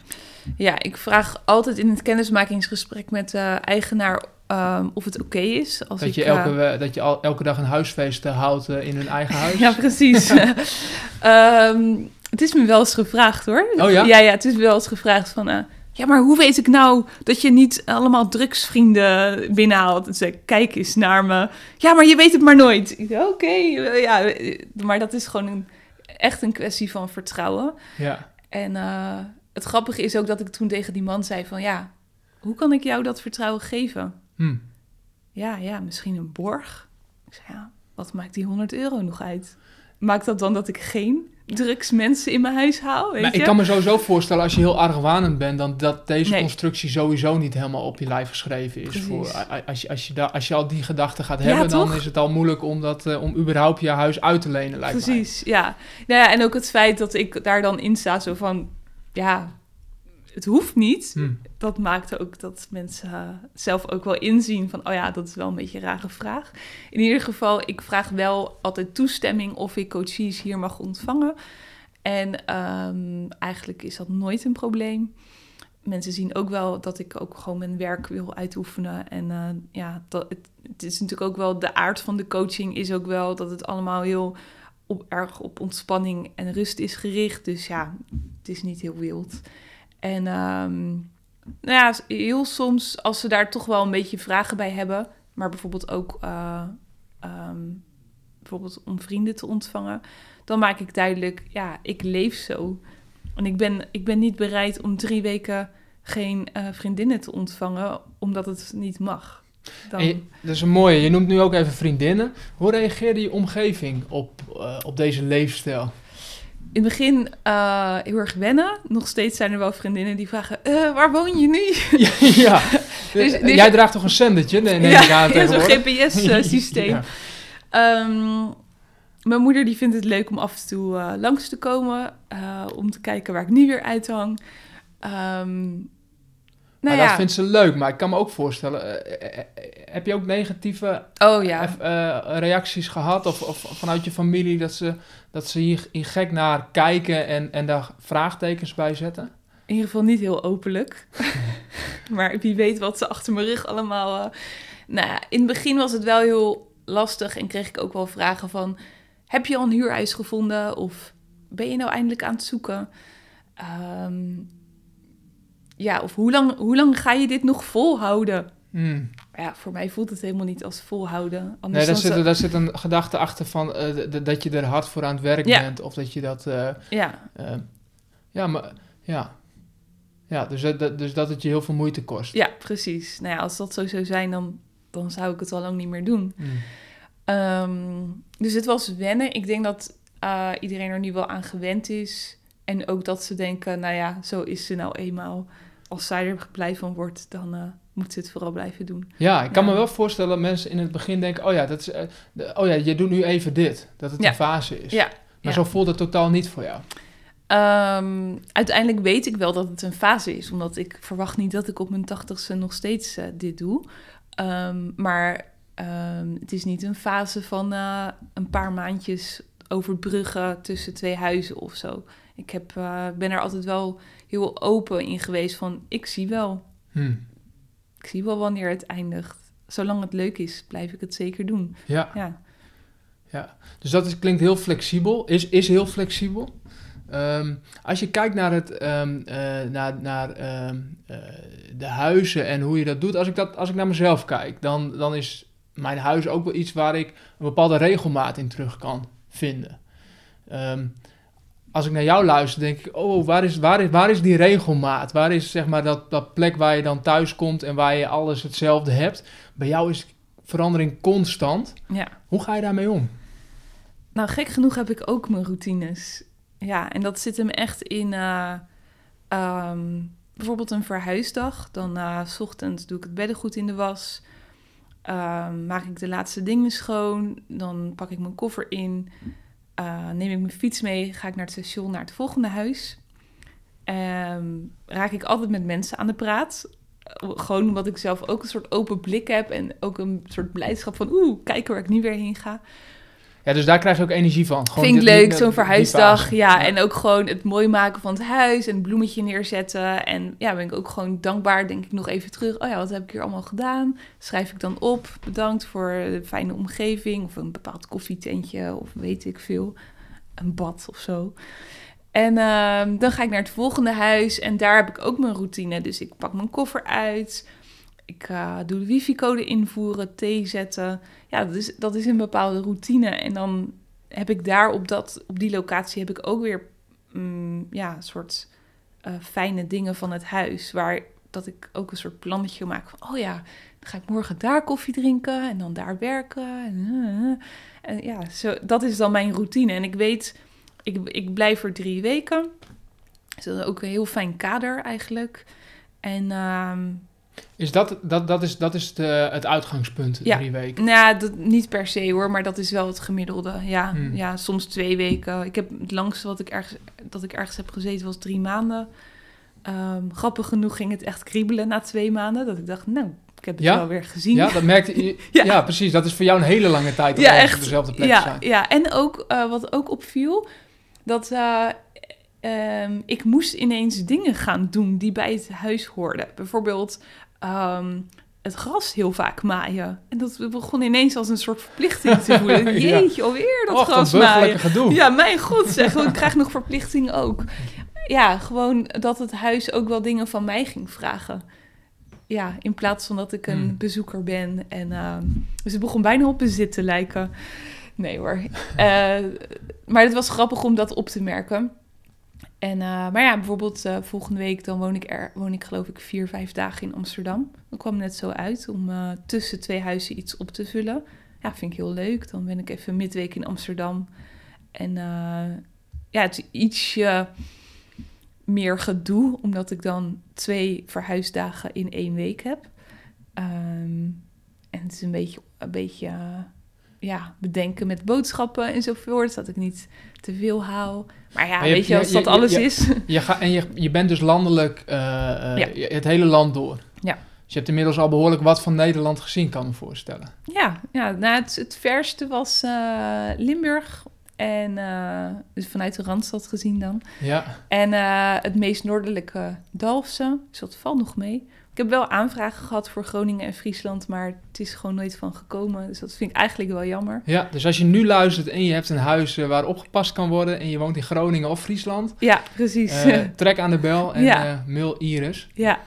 ja ik vraag altijd in het kennismakingsgesprek met de eigenaar ehm, of het oké is. Als Dat ik, je, eh, elke, we- dat je al, elke dag een huisfeest eh, houdt eh, in hun eigen huis? Ja, precies. Ehm, het is me wel eens gevraagd hoor. Oh ja? Ja, ja het is wel eens gevraagd van... eh, ja, maar hoe weet ik nou dat je niet allemaal drugsvrienden binnenhaalt? En ik, kijk eens naar me. Ja, maar je weet het maar nooit. Oké, eh, ja, eh, maar dat is gewoon een, echt een kwestie van vertrouwen. Ja. En eh, het grappige is ook dat ik toen tegen die man zei van... ja, hoe kan ik jou dat vertrouwen geven? Hm. Ja, ja, misschien een borg. Ik zei, ja, wat maakt die 100 euro nog uit? Maakt dat dan dat ik geen drugsmensen in mijn huis haal? Weet Maar je? ik kan me sowieso voorstellen, als je heel argwanend bent, dan dat deze Nee. constructie sowieso niet helemaal op je lijf geschreven is. Precies. Voor, als, je, als, je da, als je al die gedachten gaat Ja, hebben, dan is het al moeilijk om, dat, eh, om überhaupt je huis uit te lenen, lijkt mij. Precies, ja. Nou ja. En ook het feit dat ik daar dan in sta, zo van, ja, het hoeft niet. Hm. Dat maakt ook dat mensen zelf ook wel inzien van, oh ja, dat is wel een beetje een rare vraag. In ieder geval, ik vraag wel altijd toestemming of ik coaches hier mag ontvangen. En ehm, eigenlijk is dat nooit een probleem. Mensen zien ook wel dat ik ook gewoon mijn werk wil uitoefenen. En eh, ja, dat, het, het is natuurlijk ook wel de aard van de coaching is ook wel dat het allemaal heel op, erg op ontspanning en rust is gericht. Dus ja, het is niet heel wild. En ehm, nou ja, heel soms als ze daar toch wel een beetje vragen bij hebben, maar bijvoorbeeld ook eh, ehm, bijvoorbeeld om vrienden te ontvangen, dan maak ik duidelijk, ja, ik leef zo. En ik ben, ik ben niet bereid om drie weken geen eh, vriendinnen te ontvangen, omdat het niet mag. Dan, dat is een mooie. Je noemt nu ook even vriendinnen. Hoe reageerde je omgeving op, eh, op deze leefstijl? In het begin eh, heel erg wennen. Nog steeds zijn er wel vriendinnen die vragen: "Eh, waar woon je nu? ja, ja. Dus- dus- jij draagt toch een zendertje, neem ik aan ja, zo'n? GPS-systeem. Ja. Ehm, mijn moeder die vindt het leuk om af en toe eh, langs te komen. eh, om te kijken waar ik nu weer uithang. Ehm nou ja. dat vindt ze leuk, maar ik kan me ook voorstellen... eh, eh, eh, heb je ook negatieve Oh ja. reacties gehad? Of, of vanuit je familie dat ze, dat ze hier, hier gek naar kijken en, en daar vraagtekens bij zetten? In ieder geval niet heel openlijk. maar wie weet wat ze achter mijn rug allemaal... Nou ja, in het begin was het wel heel lastig en kreeg ik ook wel vragen van... Heb je al een huurhuis gevonden? Of ben je nou eindelijk aan het zoeken? Ehm, ja, of hoe lang, hoe lang ga je dit nog volhouden? Hmm. Ja, voor mij voelt het helemaal niet als volhouden. Anders Nee, daar zit, daar zit een gedachte achter van eh, dat je er hard voor aan het werk Ja. bent. Of dat je dat... eh, Ja, eh, ja, maar... Ja. Ja, dus, dat- dus dat het je heel veel moeite kost. ja, precies. Nou ja, als dat zo zou zijn, dan, dan zou ik het al lang niet meer doen. Hmm. Ehm, dus het was wennen. Ik denk dat iedereen er nu wel aan gewend is. En ook dat ze denken, nou ja, zo is ze nou eenmaal. Als zij er blij van wordt, dan eh, moet ze het vooral blijven doen. Ja, ik kan Ja. me wel voorstellen dat mensen in het begin denken... Oh ja, dat is, eh, de- oh ja je doet nu even dit. Dat het Ja. een fase is. Ja, Maar zo voelt het totaal niet voor jou. Ehm, uiteindelijk weet ik wel dat het een fase is. Omdat ik verwacht niet dat ik op mijn tachtigste nog steeds eh, dit doe. Ehm, maar ehm, het is niet een fase van een paar maandjes overbruggen tussen twee huizen of zo. Ik heb, ben er altijd wel heel open in geweest van ik zie wel. Hmm. Ik zie wel wanneer het eindigt. Zolang het leuk is, blijf ik het zeker doen. Ja, Ja, ja. Dus dat is, klinkt heel flexibel. Is, is heel flexibel. Ehm, als je kijkt naar, het, ehm, eh, naar, naar ehm, eh, de huizen en hoe je dat doet, als ik, dat, als ik naar mezelf kijk, dan, dan is mijn huis ook wel iets waar ik een bepaalde regelmaat in terug kan vinden. Als ik naar jou luister, denk ik, oh, waar is, waar is, waar is die regelmaat? Waar is zeg maar dat, dat plek waar je dan thuis komt en waar je alles hetzelfde hebt? Bij jou is verandering constant. Ja. Hoe ga je daarmee om? Nou, gek genoeg heb ik ook mijn routines. Ja, en dat zit hem echt in eh, ehm, bijvoorbeeld een verhuisdag. Dan eh, s ochtends doe ik het beddengoed in de was. Ehm, maak ik de laatste dingen schoon. Dan pak ik mijn koffer in. Eh, neem ik mijn fiets mee. Ga ik naar het station, naar het volgende huis. Ehm, raak ik altijd met mensen aan de praat. Gewoon omdat ik zelf ook een soort open blik heb. En ook een soort blijdschap van... Oeh, kijken waar ik nu weer heen ga. Ja, dus daar krijg je ook energie van. Gewoon Vind ik leuk, zo'n verhuisdag. Ja, en ook gewoon het mooi maken van het huis en het bloemetje neerzetten. En ja, ben ik ook gewoon dankbaar. Denk ik nog even terug. Oh ja, wat heb ik hier allemaal gedaan? Schrijf ik dan op. Bedankt voor de fijne omgeving. Of een bepaald koffietentje. Of weet ik veel. Een bad of zo. En ehm, dan ga ik naar het volgende huis. En daar heb ik ook mijn routine. Dus ik pak mijn koffer uit. Ik eh, doe de wifi-code invoeren, thee zetten. Ja, dat is, dat is een bepaalde routine. En dan heb ik daar op, dat, op die locatie heb ik ook weer mm, ja, een soort eh, fijne dingen van het huis. Waar dat ik ook een soort plannetje maak van, oh ja, dan ga ik morgen daar koffie drinken en dan daar werken. En, ja, zo, dat is dan mijn routine. En ik weet, ik, ik blijf er drie weken. Dus dat is ook een heel fijn kader eigenlijk. En ehm, Is dat, dat, dat is, dat is de, het uitgangspunt, Ja. drie weken? Nou, dat, niet per se hoor, maar dat is wel het gemiddelde. Ja, Hmm. ja soms twee weken. Ik heb het langste wat ik ergens, dat ik ergens heb gezeten was drie maanden. Ehm, grappig genoeg ging het echt kriebelen na twee maanden. Dat ik dacht, nou, ik heb het Ja? wel weer gezien. Ja, dat merkte je. Ja. ja. precies. Dat is voor jou een hele lange tijd om Ja, echt. op dezelfde plek te ja, zijn. ja, en ook eh, wat ook opviel, dat eh, ehm, ik moest ineens dingen gaan doen die bij het huis hoorden. Bijvoorbeeld ehm, het gras heel vaak maaien. En dat begon ineens als een soort verplichting te voelen. Ja. Jeetje, alweer dat Och, gras maaien. gedoe. Ja, mijn god zeg, ik krijg nog verplichting ook. Ja, gewoon dat het huis ook wel dingen van mij ging vragen. Ja, in plaats van dat ik een Hmm. bezoeker ben. En, ehm, dus het begon bijna op bezit te lijken. Nee hoor. Eh, maar het was grappig om dat op te merken. En, eh, maar ja, bijvoorbeeld eh, volgende week dan woon ik, er, woon ik geloof ik vier, vijf dagen in Amsterdam. Dat kwam net zo uit om eh, tussen twee huizen iets op te vullen. Ja, vind ik heel leuk. Dan ben ik even midweek in Amsterdam. En ja, het is ietsje meer gedoe, omdat ik dan twee verhuisdagen in één week heb. Ehm, en het is een beetje, een beetje ja, bedenken met boodschappen enzovoort, dat ik niet te veel haal. Maar ja, Maar je- weet je, als dat je- alles je- is. Je, ga, en je, je bent dus landelijk eh, eh, Ja. het hele land door. Ja. Dus je hebt inmiddels al behoorlijk wat van Nederland gezien, kan me voorstellen. Ja, ja nou, het, het verste was eh, Limburg. En dus vanuit de Randstad gezien dan. Ja. En het meest noordelijke Dalfsen. Dus dat valt nog mee. Ik heb wel aanvragen gehad voor Groningen en Friesland, maar het is gewoon nooit van gekomen. Dus dat vind ik eigenlijk wel jammer. ja, dus als je nu luistert en je hebt een huis eh, waar opgepast kan worden en je woont in Groningen of Friesland, Ja, precies. eh, trek aan de bel en Ja. eh, mail Iris. ja,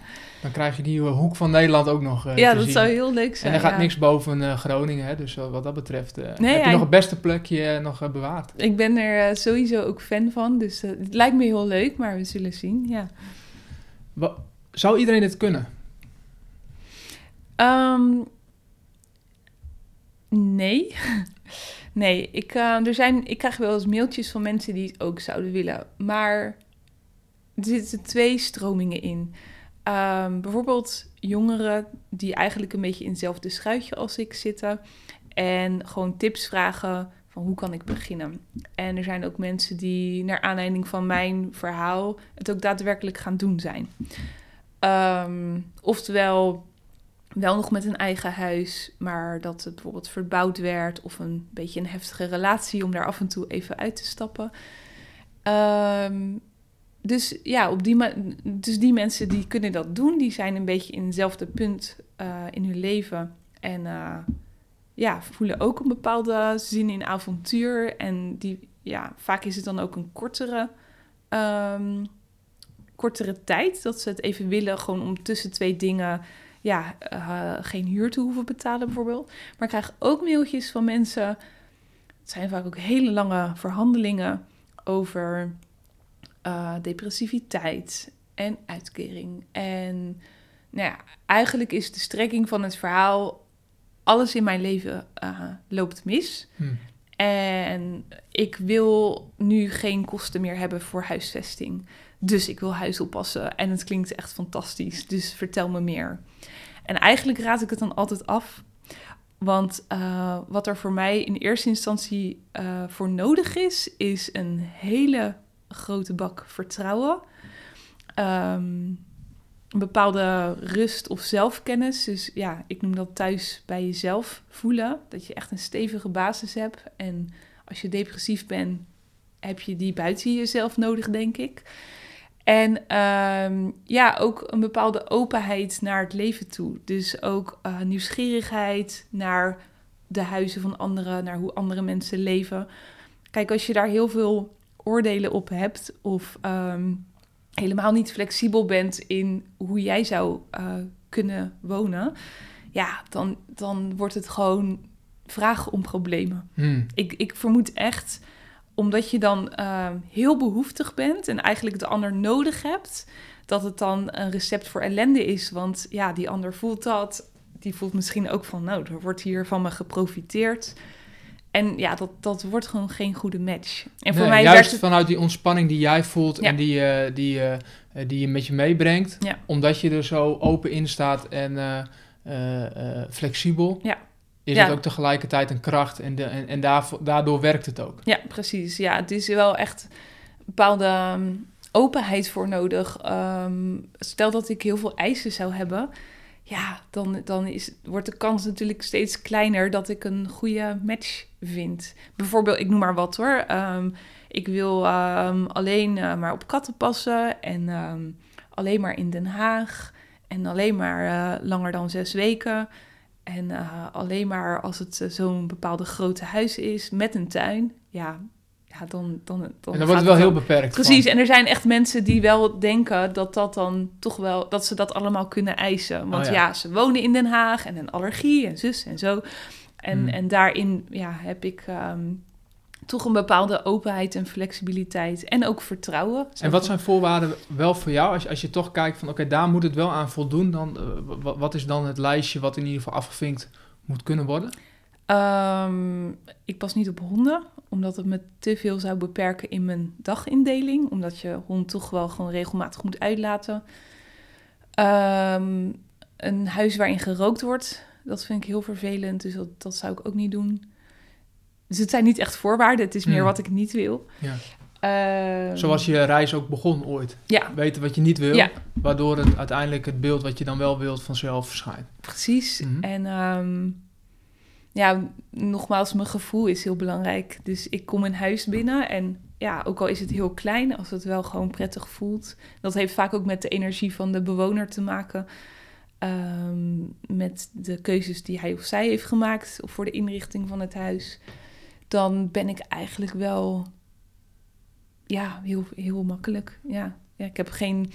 Dan krijg je die hoek van Nederland ook nog eh, ja dat zien. zou heel leuk zijn. En er gaat ja. niks boven Groningen, hè? dus wat dat betreft Nee, heb je nog het beste plekje nog bewaard. Ik ben er sowieso ook fan van, dus het lijkt me heel leuk, maar we zullen zien. Ja. Wa- Zou iedereen dit kunnen? Ehm, nee. nee, ik, eh, er zijn, ik krijg wel eens mailtjes van mensen die het ook zouden willen. Maar er zitten twee stromingen in. Ehm, bijvoorbeeld jongeren die eigenlijk een beetje in hetzelfde schuitje als ik zitten. En gewoon tips vragen van hoe kan ik beginnen. En er zijn ook mensen die naar aanleiding van mijn verhaal het ook daadwerkelijk gaan doen zijn. Ehm, oftewel wel nog met een eigen huis, maar dat het bijvoorbeeld verbouwd werd of een beetje een heftige relatie om daar af en toe even uit te stappen. Ehm, dus ja, op die dus die mensen die kunnen dat doen, die zijn een beetje in hetzelfde punt eh, in hun leven en eh, ja, voelen ook een bepaalde zin in avontuur en die ja, vaak is het dan ook een kortere ehm, kortere tijd. Dat ze het even willen, gewoon om tussen twee dingen ja, eh, geen huur te hoeven betalen bijvoorbeeld. Maar ik krijg ook mailtjes van mensen. Het zijn vaak ook hele lange verhandelingen over uh, depressiviteit en uitkering. En nou ja, eigenlijk is de strekking van het verhaal... alles in mijn leven uh, loopt mis. Hm. En ik wil nu geen kosten meer hebben voor huisvesting. Dus ik wil huis oppassen. En het klinkt echt fantastisch. Dus vertel me meer. En eigenlijk raad ik het dan altijd af. Want uh, wat er voor mij in eerste instantie uh, voor nodig is, is een hele grote bak vertrouwen. Een bepaalde rust of zelfkennis. Dus ja, ik noem dat thuis bij jezelf voelen. Dat je echt een stevige basis hebt. En als je depressief bent, heb je die buiten jezelf nodig, denk ik. En um, ja, ook een bepaalde openheid naar het leven toe. Dus ook uh, nieuwsgierigheid naar de huizen van anderen, naar hoe andere mensen leven. Kijk, als je daar heel veel oordelen op hebt of um, helemaal niet flexibel bent in hoe jij zou uh, kunnen wonen, ja, dan, dan wordt het gewoon vragen om problemen. Hmm. Ik, ik vermoed echt, omdat je dan uh, heel behoeftig bent en eigenlijk de ander nodig hebt, dat het dan een recept voor ellende is. Want ja, die ander voelt dat. Die voelt misschien ook van, nou, er wordt hier van me geprofiteerd. En ja, dat, dat wordt gewoon geen goede match. En voor Nee, mij juist het... vanuit die ontspanning die jij voelt Ja. en die, eh, die, eh, eh, die je met je meebrengt. Ja. Omdat je er zo open in staat en flexibel. Ja. Is Ja. het ook tegelijkertijd een kracht en, de, en, en daarvoor, daardoor werkt het ook. Ja, precies. Ja, het is wel echt een bepaalde ehm, openheid voor nodig. Ehm, stel dat ik heel veel eisen zou hebben, ja, dan, dan is, wordt de kans natuurlijk steeds kleiner dat ik een goede match vind. Bijvoorbeeld, ik noem maar wat hoor. Ehm, ik wil alleen eh, maar op katten passen en alleen maar in Den Haag en alleen maar eh, langer dan zes weken. En eh, alleen maar als het eh, zo'n bepaalde grote huis is met een tuin, ja, ja dan, dan, dan, en dan wordt het wel heel beperkt. Precies, van. en er zijn echt mensen die wel denken dat dat dan toch wel, dat ze dat allemaal kunnen eisen. Want Oh ja. ja. ze wonen in Den Haag en een allergie en zus en zo. En, Hmm. en daarin ja, heb ik ehm, toch een bepaalde openheid en flexibiliteit en ook vertrouwen. En wat zijn voorwaarden wel voor jou? Als je, als je toch kijkt van oké, daar moet het wel aan voldoen. Dan, eh, wa- wat is dan het lijstje wat in ieder geval afgevinkt moet kunnen worden? Ehm, ik pas niet op honden, omdat het me te veel zou beperken in mijn dagindeling. Omdat je hond toch wel gewoon regelmatig moet uitlaten. Ehm, een huis waarin gerookt wordt, dat vind ik heel vervelend. Dus dat, dat zou ik ook niet doen. Dus het zijn niet echt voorwaarden, het is meer Hmm. wat ik niet wil. Ja. Ehm, Zoals je reis ook begon ooit. Ja, Weten wat je niet wil, Ja. waardoor het uiteindelijk het beeld wat je dan wel wilt vanzelf verschijnt. precies. Mhm. En ehm, ja, nogmaals, mijn gevoel is heel belangrijk. Dus ik kom een huis binnen en ja, ook al is het heel klein, als het wel gewoon prettig voelt. Dat heeft vaak ook met de energie van de bewoner te maken. Ehm, met de keuzes die hij of zij heeft gemaakt voor de inrichting van het huis. Dan ben ik eigenlijk wel ja, heel, heel makkelijk. Ja. ja, ik heb geen.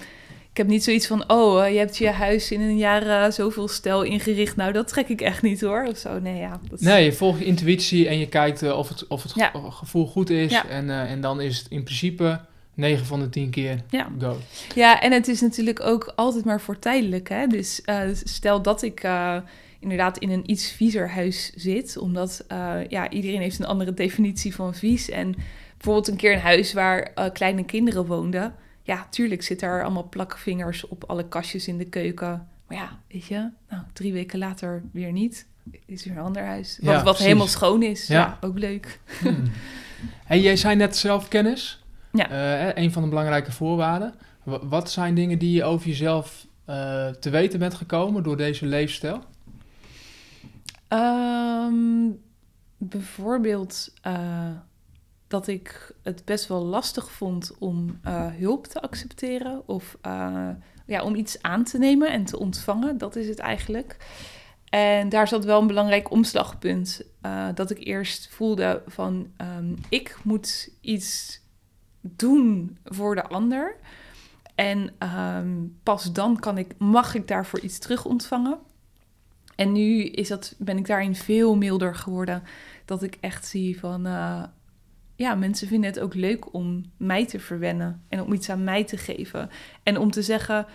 Ik heb niet zoiets van, oh, eh, je hebt je huis in een jaar eh, zoveel stijl ingericht. Nou, dat trek ik echt niet hoor. Of zo. Nee, ja. Dat is- Nee, je volgt je intuïtie en je kijkt eh, of het, of het Ja. gevoel goed is. Ja. En, en dan is het in principe 9 van de 10 keer Ja. go. Ja, en het is natuurlijk ook altijd maar voor tijdelijk. Hè? Dus stel dat ik inderdaad in een iets viezer huis zit, omdat eh, ja, iedereen heeft een andere definitie van vies. En bijvoorbeeld een keer een huis waar eh, kleine kinderen woonden. Ja, tuurlijk zit er allemaal plakvingers op alle kastjes in de keuken. Maar ja, weet je, nou, drie weken later weer niet. Is er een ander huis. Wat, Ja, wat helemaal schoon is. Ja, Ja. ook leuk. Hmm. En jij zei net zelfkennis. Ja. Hè, een van de belangrijke voorwaarden. Wa- Wat zijn dingen die je over jezelf te weten bent gekomen door deze leefstijl? Ehm, bijvoorbeeld eh, dat ik het best wel lastig vond om eh, hulp te accepteren of eh, ja, om iets aan te nemen en te ontvangen. Dat is het eigenlijk. En daar zat wel een belangrijk omslagpunt. dat ik eerst voelde van ehm, ik moet iets doen voor de ander. En ehm, pas dan kan ik, mag ik daarvoor iets terug ontvangen. En nu is dat, ben ik daarin veel milder geworden. Dat ik echt zie van, eh, ja, mensen vinden het ook leuk om mij te verwennen. En om iets aan mij te geven. En om te zeggen,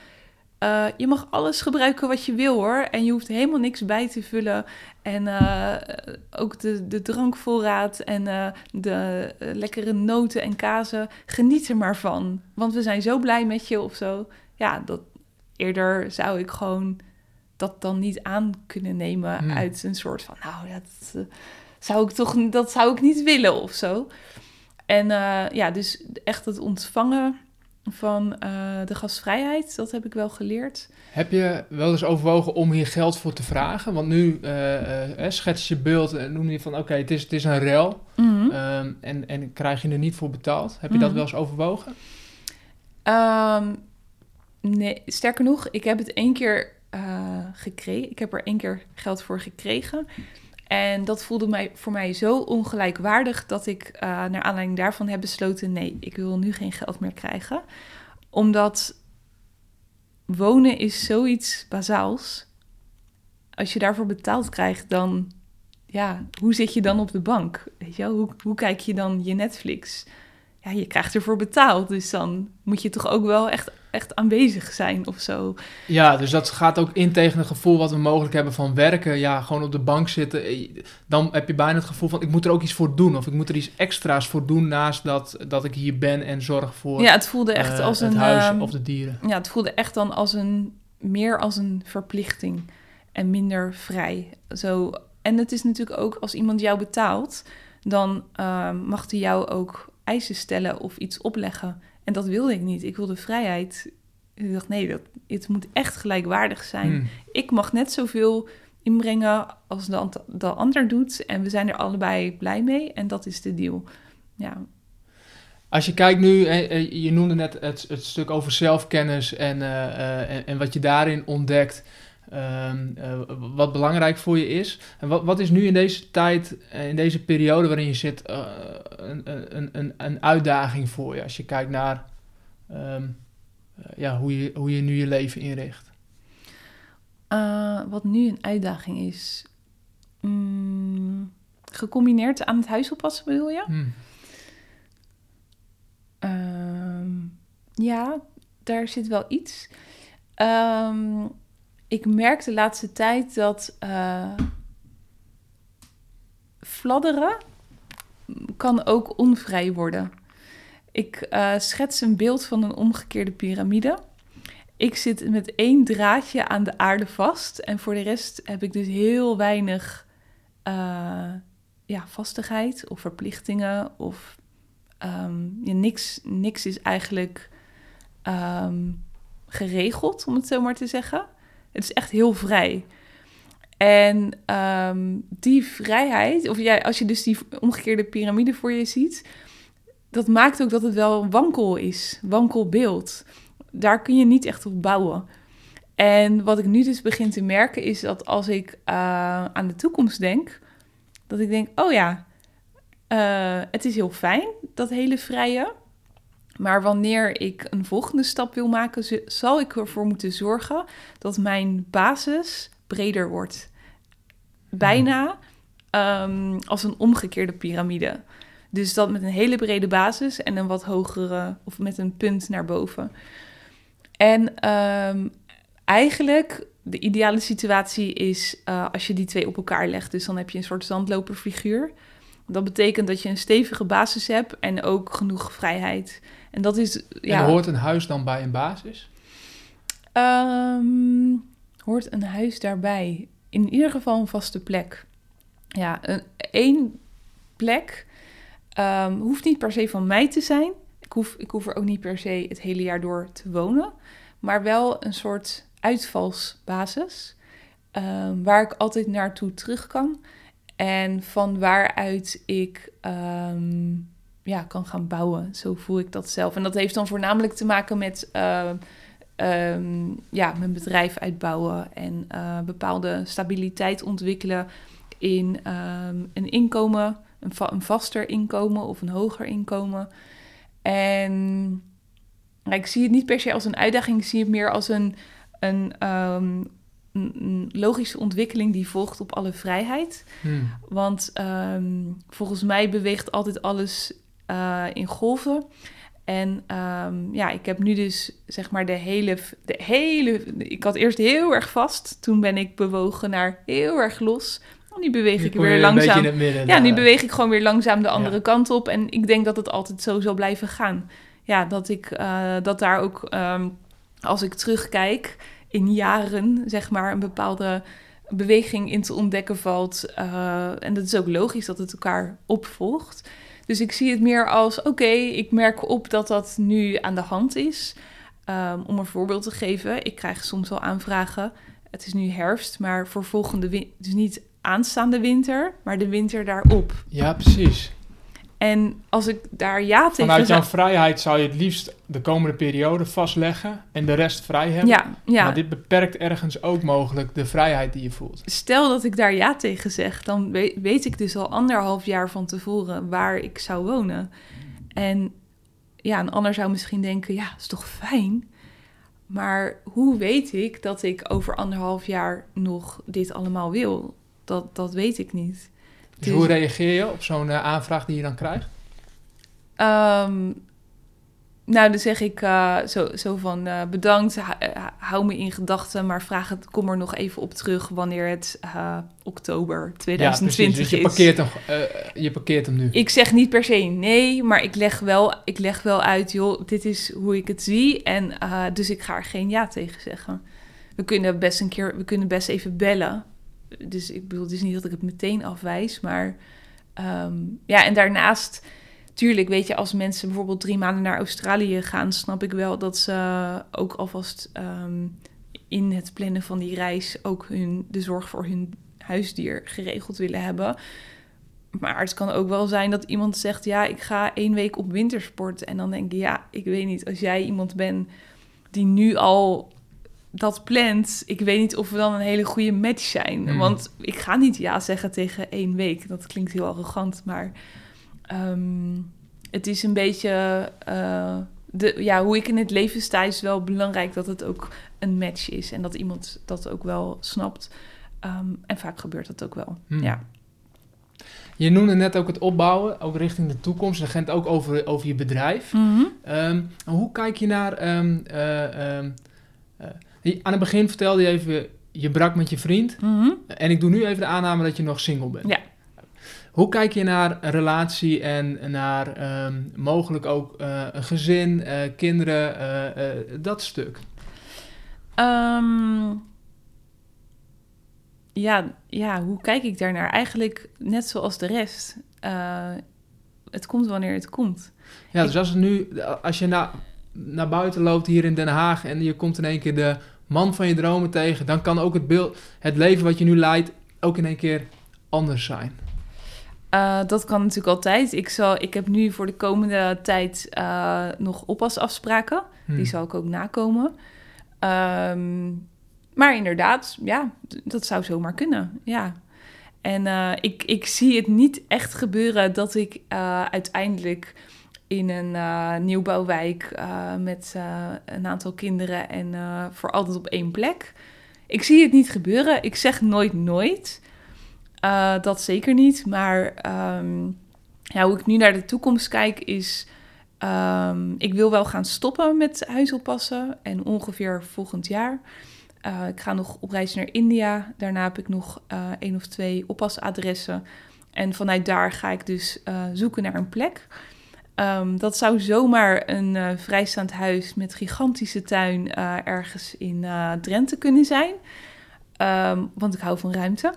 eh, je mag alles gebruiken wat je wil hoor. En je hoeft helemaal niks bij te vullen. En uh, ook de, de drankvoorraad en de lekkere noten en kazen. Geniet er maar van. Want we zijn zo blij met je of zo. Ja, dat, eerder zou ik gewoon dat dan niet aan kunnen nemen Hmm. uit een soort van... Nou, dat zou ik toch dat zou ik niet willen of zo. En ja, dus echt het ontvangen van uh, de gastvrijheid. Dat heb ik wel geleerd. Heb je wel eens overwogen om hier geld voor te vragen? Want nu uh, schets je beeld en noem je van oké, okay, het, is, het is een rel Mhm. mm -hmm. um, en, en krijg je er niet voor betaald. Heb je mm -hmm. dat wel eens overwogen? Um, nee, sterker nog, ik heb het één keer uh, gekregen. Ik heb er één keer geld voor gekregen. En dat voelde mij, voor mij zo ongelijkwaardig dat ik uh, naar aanleiding daarvan heb besloten: nee, ik wil nu geen geld meer krijgen. Omdat wonen is zoiets bazaals. Als je daarvoor betaald krijgt, dan, ja, hoe zit je dan op de bank? Weet je wel? Hoe, hoe kijk je dan je Netflix? Ja, je krijgt ervoor betaald, dus dan moet je toch ook wel echt, echt aanwezig zijn of zo. Ja, dus dat gaat ook in tegen het gevoel wat we mogelijk hebben van werken. Ja, gewoon op de bank zitten. Dan heb je bijna het gevoel van ik moet er ook iets voor doen. Of ik moet er iets extra's voor doen naast dat, dat ik hier ben en zorg voor Ja, het voelde echt uh, als het een... huis uh, of de dieren. Ja, het voelde echt dan als een... meer als een verplichting en minder vrij. Zo, en het is natuurlijk ook als iemand jou betaalt... dan uh, mag hij jou ook eisen stellen of iets opleggen. En dat wilde ik niet. Ik wilde vrijheid. Ik dacht, nee, dat, het moet echt gelijkwaardig zijn. Hmm. Ik mag net zoveel inbrengen als de, de ander doet. En we zijn er allebei blij mee. En dat is de deal. Ja. Als je kijkt nu, je noemde net het, het stuk over zelfkennis en, uh, en, en, wat je daarin ontdekt. Um, uh, wat belangrijk voor je is. En wat, wat is nu in deze tijd, in deze periode waarin je zit, uh, een, een, een, een uitdaging voor je? Als je kijkt naar um, uh, ja, hoe, je, hoe je nu je leven inricht. Wat nu een uitdaging is. Mm, gecombineerd aan het huis oppassen, bedoel je? Hmm. Um, ja, daar zit wel iets. Um, ik merk de laatste tijd dat uh, fladderen kan ook onvrij worden. Ik uh, schets een beeld van een omgekeerde piramide. Ik zit met één draadje aan de aarde vast en voor de rest heb ik dus heel weinig uh, ja, vastigheid of verplichtingen of ja, niks, niks is eigenlijk um, geregeld, om het zo maar te zeggen. Het is echt heel vrij. En um, die vrijheid, of ja, als je dus die omgekeerde piramide voor je ziet, dat maakt ook dat het wel wankel is, wankel beeld. Daar kun je niet echt op bouwen. En wat ik nu dus begin te merken is dat als ik uh, aan de toekomst denk, dat ik denk, oh ja, uh, het is heel fijn, dat hele vrije. Maar wanneer ik een volgende stap wil maken, zal ik ervoor moeten zorgen dat mijn basis breder wordt. Bijna um, als een omgekeerde piramide. Dus dat met een hele brede basis en een wat hogere, of met een punt naar boven. En um, eigenlijk, de ideale situatie is uh, als je die twee op elkaar legt. Dus dan heb je een soort zandloperfiguur. Dat betekent dat je een stevige basis hebt en ook genoeg vrijheid. En dat is. Ja, en hoort een huis dan bij een basis? Um, hoort een huis daarbij? In ieder geval een vaste plek. Ja, een, één plek um, hoeft niet per se van mij te zijn. Ik hoef, ik hoef er ook niet per se het hele jaar door te wonen. Maar wel een soort uitvalsbasis. Um, waar ik altijd naartoe terug kan. En van waaruit ik um, ja, kan gaan bouwen. Zo voel ik dat zelf. En dat heeft dan voornamelijk te maken met uh, um, ja, mijn bedrijf uitbouwen en uh, bepaalde stabiliteit ontwikkelen in um, een inkomen, een, va een, vaster inkomen of een hoger inkomen. En ik zie het niet per se als een uitdaging, ik zie het meer als een, een, ehm, een- logische ontwikkeling die volgt op alle vrijheid. Hmm. Want ehm, volgens mij beweegt altijd alles eh, in golven. En ehm, ja, ik heb nu dus zeg maar de hele, de hele... Ik had eerst heel erg vast. Toen ben ik bewogen naar heel erg los. En nu beweeg Nu ik weer langzaam... beetje in het midden. Ja, nu beweeg ik gewoon weer langzaam de andere Ja. kant op. En ik denk dat het altijd zo zal blijven gaan. Ja, dat ik eh, dat daar ook, ehm, als ik terugkijk in jaren, zeg maar, een bepaalde beweging in te ontdekken valt. Eh, en dat is ook logisch dat het elkaar opvolgt. Dus ik zie het meer als, oké, ik merk op dat dat nu aan de hand is. Ehm, om een voorbeeld te geven, ik krijg soms wel aanvragen. Het is nu herfst, maar voor volgende winter, dus niet aanstaande winter, maar de winter daarop. Ja, precies. En als ik daar ja tegen Vanuit jouw vrijheid zou je het liefst de komende periode vastleggen en de rest vrij hebben. Ja, ja. Maar dit beperkt ergens ook mogelijk de vrijheid die je voelt. Stel dat ik daar ja tegen zeg, dan we- weet ik dus al anderhalf jaar van tevoren waar ik zou wonen. En ja, een ander zou misschien denken, ja, is toch fijn? Maar hoe weet ik dat ik over anderhalf jaar nog dit allemaal wil? Dat, dat weet ik niet. Dus hoe reageer je op zo'n eh, aanvraag die je dan krijgt? Ehm, nou, dan zeg ik eh, zo, zo van eh, bedankt, hou me in gedachten, maar vraag het, kom er nog even op terug wanneer het eh, oktober Ja, 2020 precies. Dus je is. parkeert, hem, eh, je parkeert hem nu. Ik zeg niet per se nee, maar ik leg wel, ik leg wel uit, joh, dit is hoe ik het zie. En dus ik ga er geen ja tegen zeggen. We kunnen best een keer, we kunnen best even bellen. Dus ik bedoel, het is niet dat ik het meteen afwijs, maar ehm, ja, en daarnaast, tuurlijk, weet je, als mensen bijvoorbeeld drie maanden naar Australië gaan, snap ik wel dat ze ook alvast ehm, in het plannen van die reis ook hun, de zorg voor hun huisdier geregeld willen hebben. Maar het kan ook wel zijn dat iemand zegt: Ja, ik ga één week op wintersport. En dan denk ik: Ja, ik weet niet. Als jij iemand bent die nu al dat plant, ik weet niet of we dan een hele goede match zijn. Hmm. Want ik ga niet ja zeggen tegen één week. Dat klinkt heel arrogant, maar ehm, het is een beetje. eh, de, ja, hoe ik in het leven sta, is wel belangrijk dat het ook een match is. En dat iemand dat ook wel snapt. Ehm, en vaak gebeurt dat ook wel. Hmm. Ja. Je noemde net ook het opbouwen, ook richting de toekomst. Dat gaat ook over, over je bedrijf. Mhm. Ehm, hoe kijk je naar... eh, eh, aan het begin vertelde je even, je brak met je vriend. Mhm. En ik doe nu even de aanname dat je nog single bent. Ja. Hoe kijk je naar een relatie en naar ehm, mogelijk ook eh, een gezin, eh, kinderen, eh, dat stuk? Ehm, ja, ja, hoe kijk ik daarnaar? Eigenlijk net zoals de rest. Het komt wanneer het komt. Ja, dus als, het nu, als je na, naar buiten loopt hier in Den Haag en je komt in één keer de man van je dromen tegen, dan kan ook het, beeld, het leven wat je nu leidt ook in één keer anders zijn. Eh, dat kan natuurlijk altijd. Ik, zal, ik heb nu voor de komende tijd eh, nog oppasafspraken. Die zal ik ook nakomen. Ehm, maar inderdaad, ja, dat zou zomaar kunnen. Ja. En eh, ik, ik zie het niet echt gebeuren dat ik uiteindelijk in een eh, nieuwbouwwijk eh, met eh, een aantal kinderen en voor altijd op één plek. Ik zie het niet gebeuren. Ik zeg nooit nooit. Dat zeker niet. Maar ehm, ja, hoe ik nu naar de toekomst kijk is... ehm, ik wil wel gaan stoppen met huisoppassen. En ongeveer volgend jaar. Ik ga nog op reis naar India. Daarna heb ik nog één of twee oppasadressen. En vanuit daar ga ik dus zoeken naar een plek. Ehm, dat zou zomaar een eh, vrijstaand huis met gigantische tuin eh, ergens in eh, Drenthe kunnen zijn. Ehm, want ik hou van ruimte.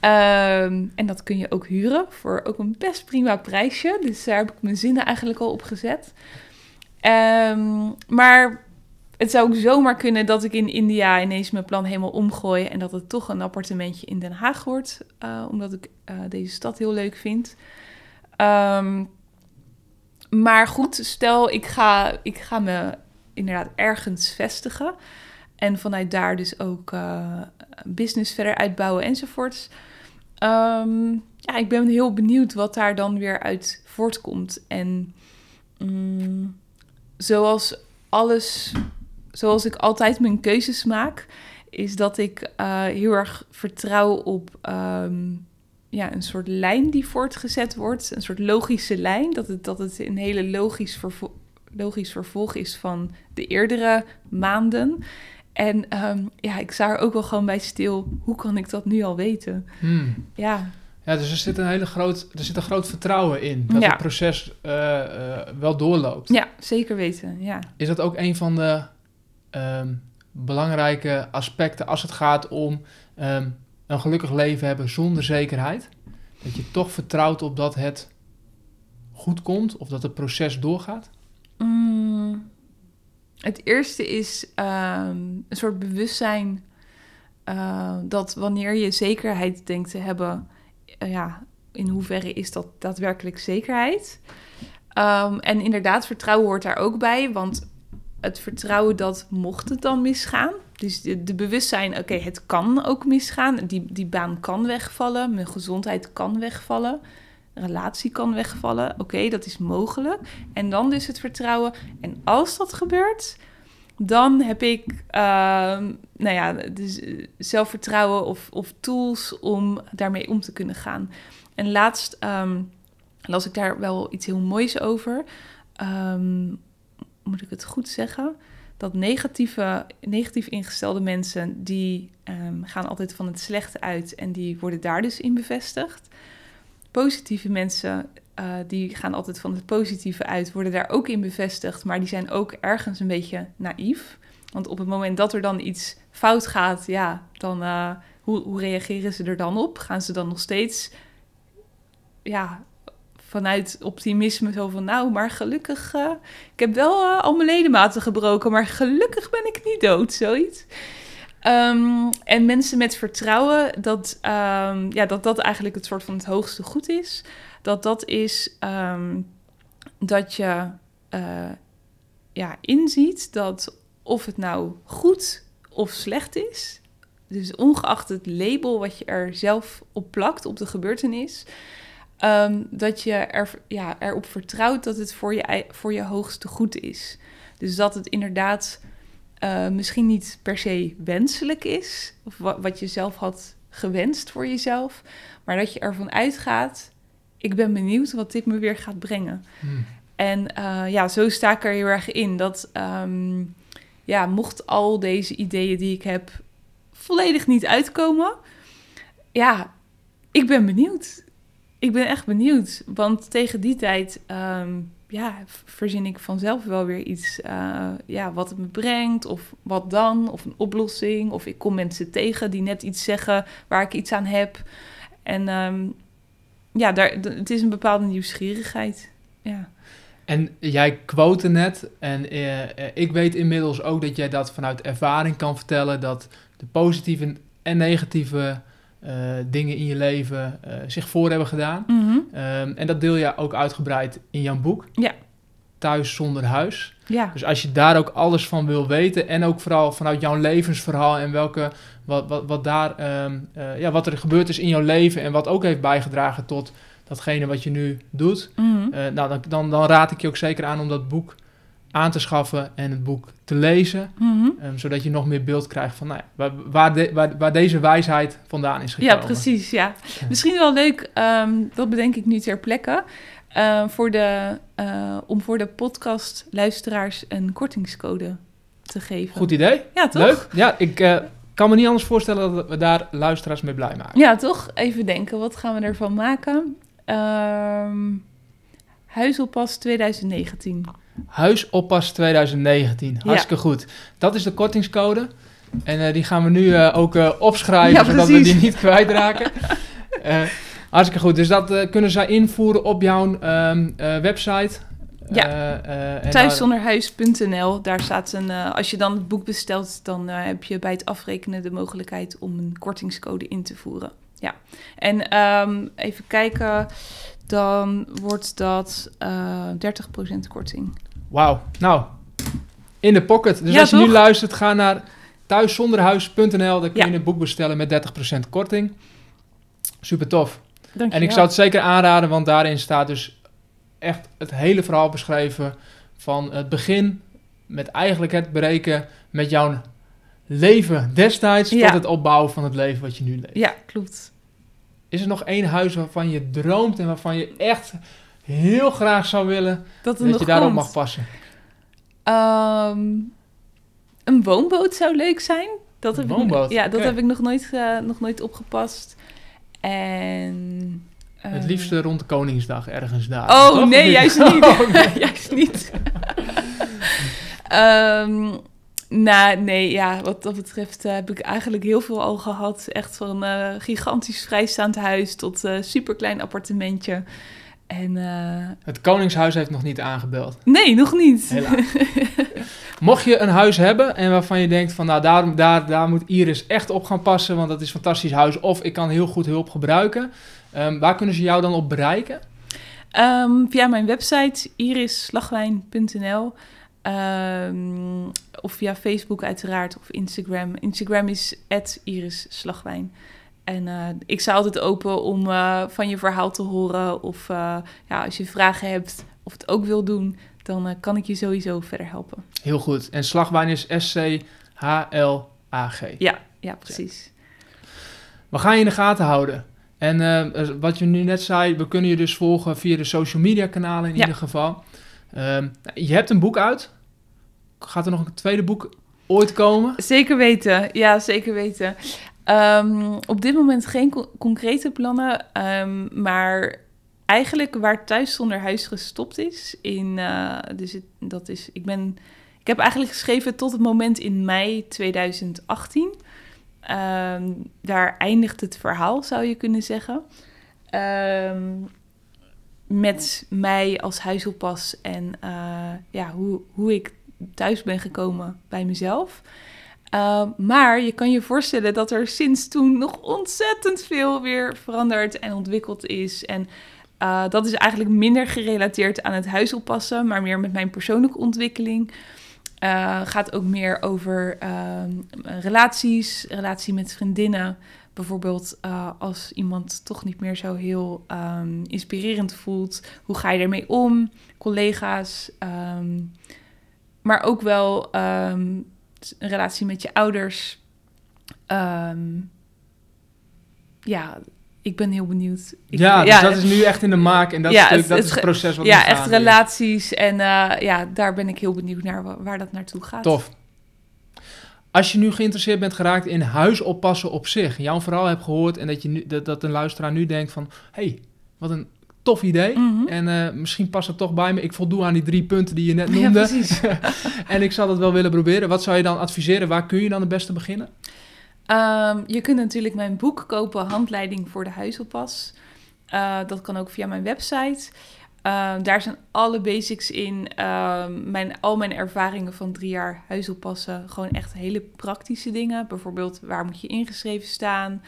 Ehm, en dat kun je ook huren voor ook een best prima prijsje. Dus daar heb ik mijn zinnen eigenlijk al op gezet. Maar het zou ook zomaar kunnen dat ik in India ineens mijn plan helemaal omgooi. En dat het toch een appartementje in Den Haag wordt. omdat ik deze stad heel leuk vind. Maar goed, stel ik ga, ik ga me inderdaad ergens vestigen. En vanuit daar dus ook eh, business verder uitbouwen enzovoorts. Ehm, ja, ik ben heel benieuwd wat daar dan weer uit voortkomt. En Mm, zoals alles, zoals ik altijd mijn keuzes maak, is dat ik uh, heel erg vertrouw op um, ja, een soort lijn die voortgezet wordt. Een soort logische lijn. Dat het, dat het een hele logisch, vervo logisch vervolg is van de eerdere maanden. En um, ja, ik sta er ook wel gewoon bij stil. Hoe kan ik dat nu al weten? Hmm. Ja. Ja, dus er zit een hele groot, er zit een groot vertrouwen in dat Ja. het proces eh, eh, wel doorloopt. ja, zeker weten. Ja. Is dat ook een van de ehm, belangrijke aspecten als het gaat om ehm, een gelukkig leven hebben zonder zekerheid? Dat je toch vertrouwt op dat het goed komt of dat het proces doorgaat? Mm, het eerste is ehm, een soort bewustzijn eh, dat wanneer je zekerheid denkt te hebben, eh, ja, in hoeverre is dat daadwerkelijk zekerheid? Ehm, en inderdaad, vertrouwen hoort daar ook bij, want het vertrouwen dat mocht het dan misgaan. Dus de, bewustzijn, oké, het kan ook misgaan. Die, die baan kan wegvallen, mijn gezondheid kan wegvallen, relatie kan wegvallen. Oké, dat is mogelijk. En dan dus het vertrouwen. En als dat gebeurt, dan heb ik ehm, nou ja, dus eh, zelfvertrouwen of, of tools om daarmee om te kunnen gaan. En laatst ehm, las ik daar wel iets heel moois over. Ehm, moet ik het goed zeggen? Dat negatieve, negatief ingestelde mensen, die ehm, gaan altijd van het slechte uit en die worden daar dus in bevestigd. Positieve mensen, eh, die gaan altijd van het positieve uit, worden daar ook in bevestigd, maar die zijn ook ergens een beetje naïef. Want op het moment dat er dan iets fout gaat, ja, dan eh, hoe, hoe reageren ze er dan op? Gaan ze dan nog steeds ja, vanuit optimisme zo van... nou, maar gelukkig... eh, ik heb wel eh, al mijn ledematen gebroken... maar gelukkig ben ik niet dood, zoiets. Ehm, en mensen met vertrouwen... Dat, ehm, ja, dat dat eigenlijk het soort van het hoogste goed is. Dat dat is ehm, dat je eh, ja, inziet dat of het nou goed of slecht is... dus ongeacht het label wat je er zelf op plakt op de gebeurtenis... Um, dat je er, ja, erop vertrouwt dat het voor je, voor je hoogste goed is. Dus dat het inderdaad uh, misschien niet per se wenselijk is, of wa wat je zelf had gewenst voor jezelf, maar dat je ervan uitgaat: ik ben benieuwd wat dit me weer gaat brengen. Hmm. En uh, ja, zo sta ik er heel erg in dat, um, ja, mocht al deze ideeën die ik heb volledig niet uitkomen, ja, ik ben benieuwd ik ben echt benieuwd. Want tegen die tijd um, ja, verzin ik vanzelf wel weer iets uh, ja, wat het me brengt. Of wat dan. Of een oplossing. Of ik kom mensen tegen die net iets zeggen waar ik iets aan heb. En um, ja, daar, het is een bepaalde nieuwsgierigheid. Ja. En jij quote net, en uh, ik weet inmiddels ook dat jij dat vanuit ervaring kan vertellen, dat de positieve en negatieve uh, dingen in je leven uh, zich voor hebben gedaan. Mm -hmm. um, en dat deel je ook uitgebreid in jouw boek. Ja. Thuis zonder huis. Ja. Dus als je daar ook alles van wil weten en ook vooral vanuit jouw levensverhaal en welke, wat, wat, wat daar, um, uh, ja, wat er gebeurd is in jouw leven en wat ook heeft bijgedragen tot datgene wat je nu doet. Mm -hmm. nou, dan, dan, dan raad ik je ook zeker aan om dat boek aan te schaffen en het boek te lezen. Mm -hmm. um, zodat je nog meer beeld krijgt van nou ja, waar, waar, de, waar, waar, deze wijsheid vandaan is gekomen. Ja, precies. Ja. ja. Misschien wel leuk, um, dat bedenk ik nu ter plekke, uh, voor de, uh, om voor de podcast luisteraars een kortingscode te geven. Goed idee. Ja, toch? Leuk. Ja, ik uh, kan me niet anders voorstellen dat we daar luisteraars mee blij maken. Ja, toch? Even denken, wat gaan we ervan maken? Um, Huizelpas 2019. Huisoppas 2019. Hartstikke ja. goed. Dat is de kortingscode. En uh, die gaan we nu uh, ook uh, opschrijven, ja, zodat we die niet kwijtraken. hartstikke goed. Dus dat kunnen zij invoeren op jouw um, website. Ja, thuiszonderhuis.nl. Daar staat een. als je dan het boek bestelt, dan heb je bij het afrekenen de mogelijkheid om een kortingscode in te voeren. Ja, en um, even kijken dan wordt dat uh, 30% korting. Wauw, nou, in de pocket. Dus ja, als je toch? nu luistert, ga naar thuiszonderhuis.nl. Daar kun Ja. je een boek bestellen met 30% korting. Super tof. Dank En ik wel. zou het zeker aanraden, want daarin staat dus echt het hele verhaal beschreven van het begin met eigenlijk het bereiken met jouw leven destijds Ja. tot het opbouwen van het leven wat je nu leeft. Ja, klopt. Is er nog één huis waarvan je droomt en waarvan je echt heel graag zou willen Dat je daarop komt. mag passen? Ehm, een woonboot zou leuk zijn. Dat Een heb woonboot, Ik, ja, dat heb ik nog nooit, eh, nog nooit opgepast. En... Het eh, liefste rond de Koningsdag ergens daar. Oh, Toch? nee, juist niet. Oh, nee. juist niet. Ehm, nou, nee, ja, wat dat betreft eh, heb ik eigenlijk heel veel al gehad. Echt van eh, gigantisch vrijstaand huis tot eh superklein appartementje. En Het Koningshuis heeft nog niet aangebeld. nee, nog niet. Helaas. Mocht je een huis hebben en waarvan je denkt van nou daar, daar, daar moet Iris echt op gaan passen, want dat is een fantastisch huis. Of ik kan heel goed hulp gebruiken. Ehm, waar kunnen ze jou dan op bereiken? Ehm, via mijn website irisslagwijn.nl Ehm, of via Facebook uiteraard of Instagram. Instagram is @irisslagwijn. En eh, ik sta altijd open om eh, van je verhaal te horen. Of eh, ja, als je vragen hebt of het ook wil doen, dan kan ik je sowieso verder helpen. Heel goed. En slagwijn is S-C-H-L-A-G. Ja, ja precies. We gaan je in de gaten houden. En wat je nu net zei, we kunnen je dus volgen via de social media kanalen in Ja. ieder geval. Ehm, je hebt een boek uit. Gaat er nog een tweede boek ooit komen? Zeker weten, ja, zeker weten. Ehm, op dit moment geen co- concrete plannen, ehm, maar eigenlijk waar thuis zonder huis gestopt is, in, eh, dus dat is, ik ben, ik heb eigenlijk geschreven tot het moment in mei 2018. Ehm, daar eindigt het verhaal, zou je kunnen zeggen. Met mij als huisoppas en eh, ja, hoe, hoe ik thuis ben gekomen bij mezelf. Uh, maar je kan je voorstellen dat er sinds toen nog ontzettend veel weer veranderd en ontwikkeld is. En uh, dat is eigenlijk minder gerelateerd aan het huisoppassen, maar meer met mijn persoonlijke ontwikkeling. Uh, gaat ook meer over relaties, relatie met vriendinnen. Bijvoorbeeld uh, als iemand toch niet meer zo heel um, inspirerend voelt, hoe ga je ermee om? Collega's, um, maar ook wel um, een relatie met je ouders. Ja, ik ben heel benieuwd. Ik, ja, dus dat is nu echt in de maak en dat, ja, stuk, het, dat het, is het proces wat Ja, echt is. relaties en uh, ja, daar ben ik heel benieuwd naar waar dat naartoe gaat. Tof. Als je nu geïnteresseerd bent geraakt in huisoppassen op zich, jouw verhaal hebt gehoord en dat, je nu, dat, dat een luisteraar nu denkt van, hey, wat een tof idee. Mm -hmm. En uh, misschien past het toch bij me. Ik voldoe aan die drie punten die je net noemde. precies. en ik zou dat wel willen proberen. Wat zou je dan adviseren? Waar kun je dan het beste beginnen? Um, je kunt natuurlijk mijn boek kopen, Handleiding voor de huisoppas. Uh, dat kan ook via mijn website. Uh, daar zijn alle basics in. Uh, mijn, al mijn ervaringen van drie jaar huisoppassen. Gewoon echt hele praktische dingen. Bijvoorbeeld, waar moet je ingeschreven staan?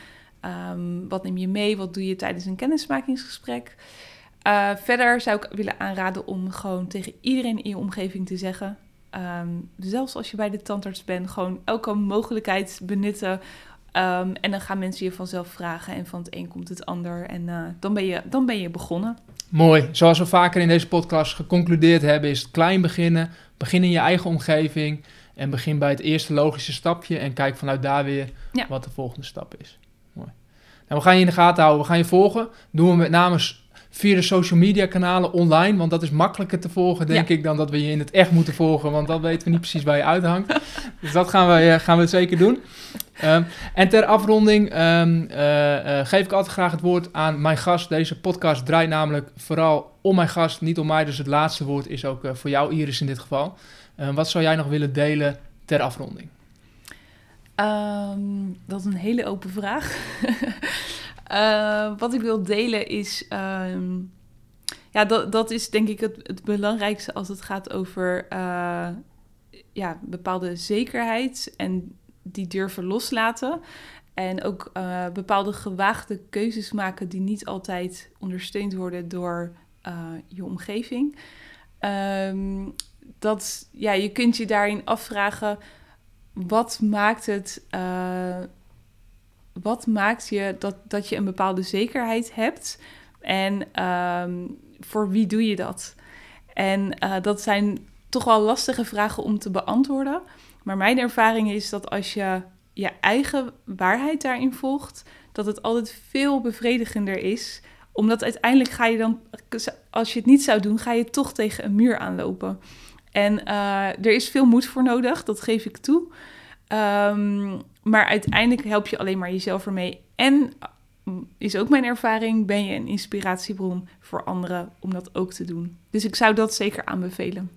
Um, wat neem je mee? Wat doe je tijdens een kennismakingsgesprek? Uh, verder zou ik willen aanraden om gewoon tegen iedereen in je omgeving te zeggen... Zelfs als je bij de tandarts bent, gewoon elke mogelijkheid benutten. Um, en dan gaan mensen je vanzelf vragen en van het een komt het ander. En uh, dan, ben je, dan ben je begonnen. Mooi. Zoals we vaker in deze podcast geconcludeerd hebben, is het klein beginnen. Begin in je eigen omgeving en begin bij het eerste logische stapje en kijk vanuit daar weer Ja. wat de volgende stap is. Mooi. Nou, we gaan je in de gaten houden. We gaan je volgen. Doen we met name via de social media kanalen online, want dat is makkelijker te volgen, denk Ja. ik, dan dat we je in het echt moeten volgen, want dan weten we niet precies waar je uithangt. dus dat gaan we, eh, gaan we zeker doen. Um, en ter afronding um, uh, uh, geef ik altijd graag het woord aan mijn gast. Deze podcast draait namelijk vooral om mijn gast, niet om mij. Dus het laatste woord is ook uh, voor jou, Iris, in dit geval. wat zou jij nog willen delen ter afronding? Dat is een hele open vraag. Wat ik wil delen is. Ja, dat, dat is denk ik het, het belangrijkste als het gaat over ja, bepaalde zekerheid en die durven loslaten. En ook uh, bepaalde gewaagde keuzes maken die niet altijd ondersteund worden door je omgeving. Um, dat, ja, je kunt je daarin afvragen, wat maakt het wat maakt je dat, dat je een bepaalde zekerheid hebt? En um, voor wie doe je dat? En dat zijn toch wel lastige vragen om te beantwoorden. Maar mijn ervaring is dat als je je eigen waarheid daarin volgt, dat het altijd veel bevredigender is. Omdat uiteindelijk ga je dan, als je het niet zou doen, ga je toch tegen een muur aanlopen. En uh, er is veel moed voor nodig, dat geef ik toe. Um, maar uiteindelijk help je alleen maar jezelf ermee. En is ook mijn ervaring, ben je een inspiratiebron voor anderen om dat ook te doen. Dus ik zou dat zeker aanbevelen.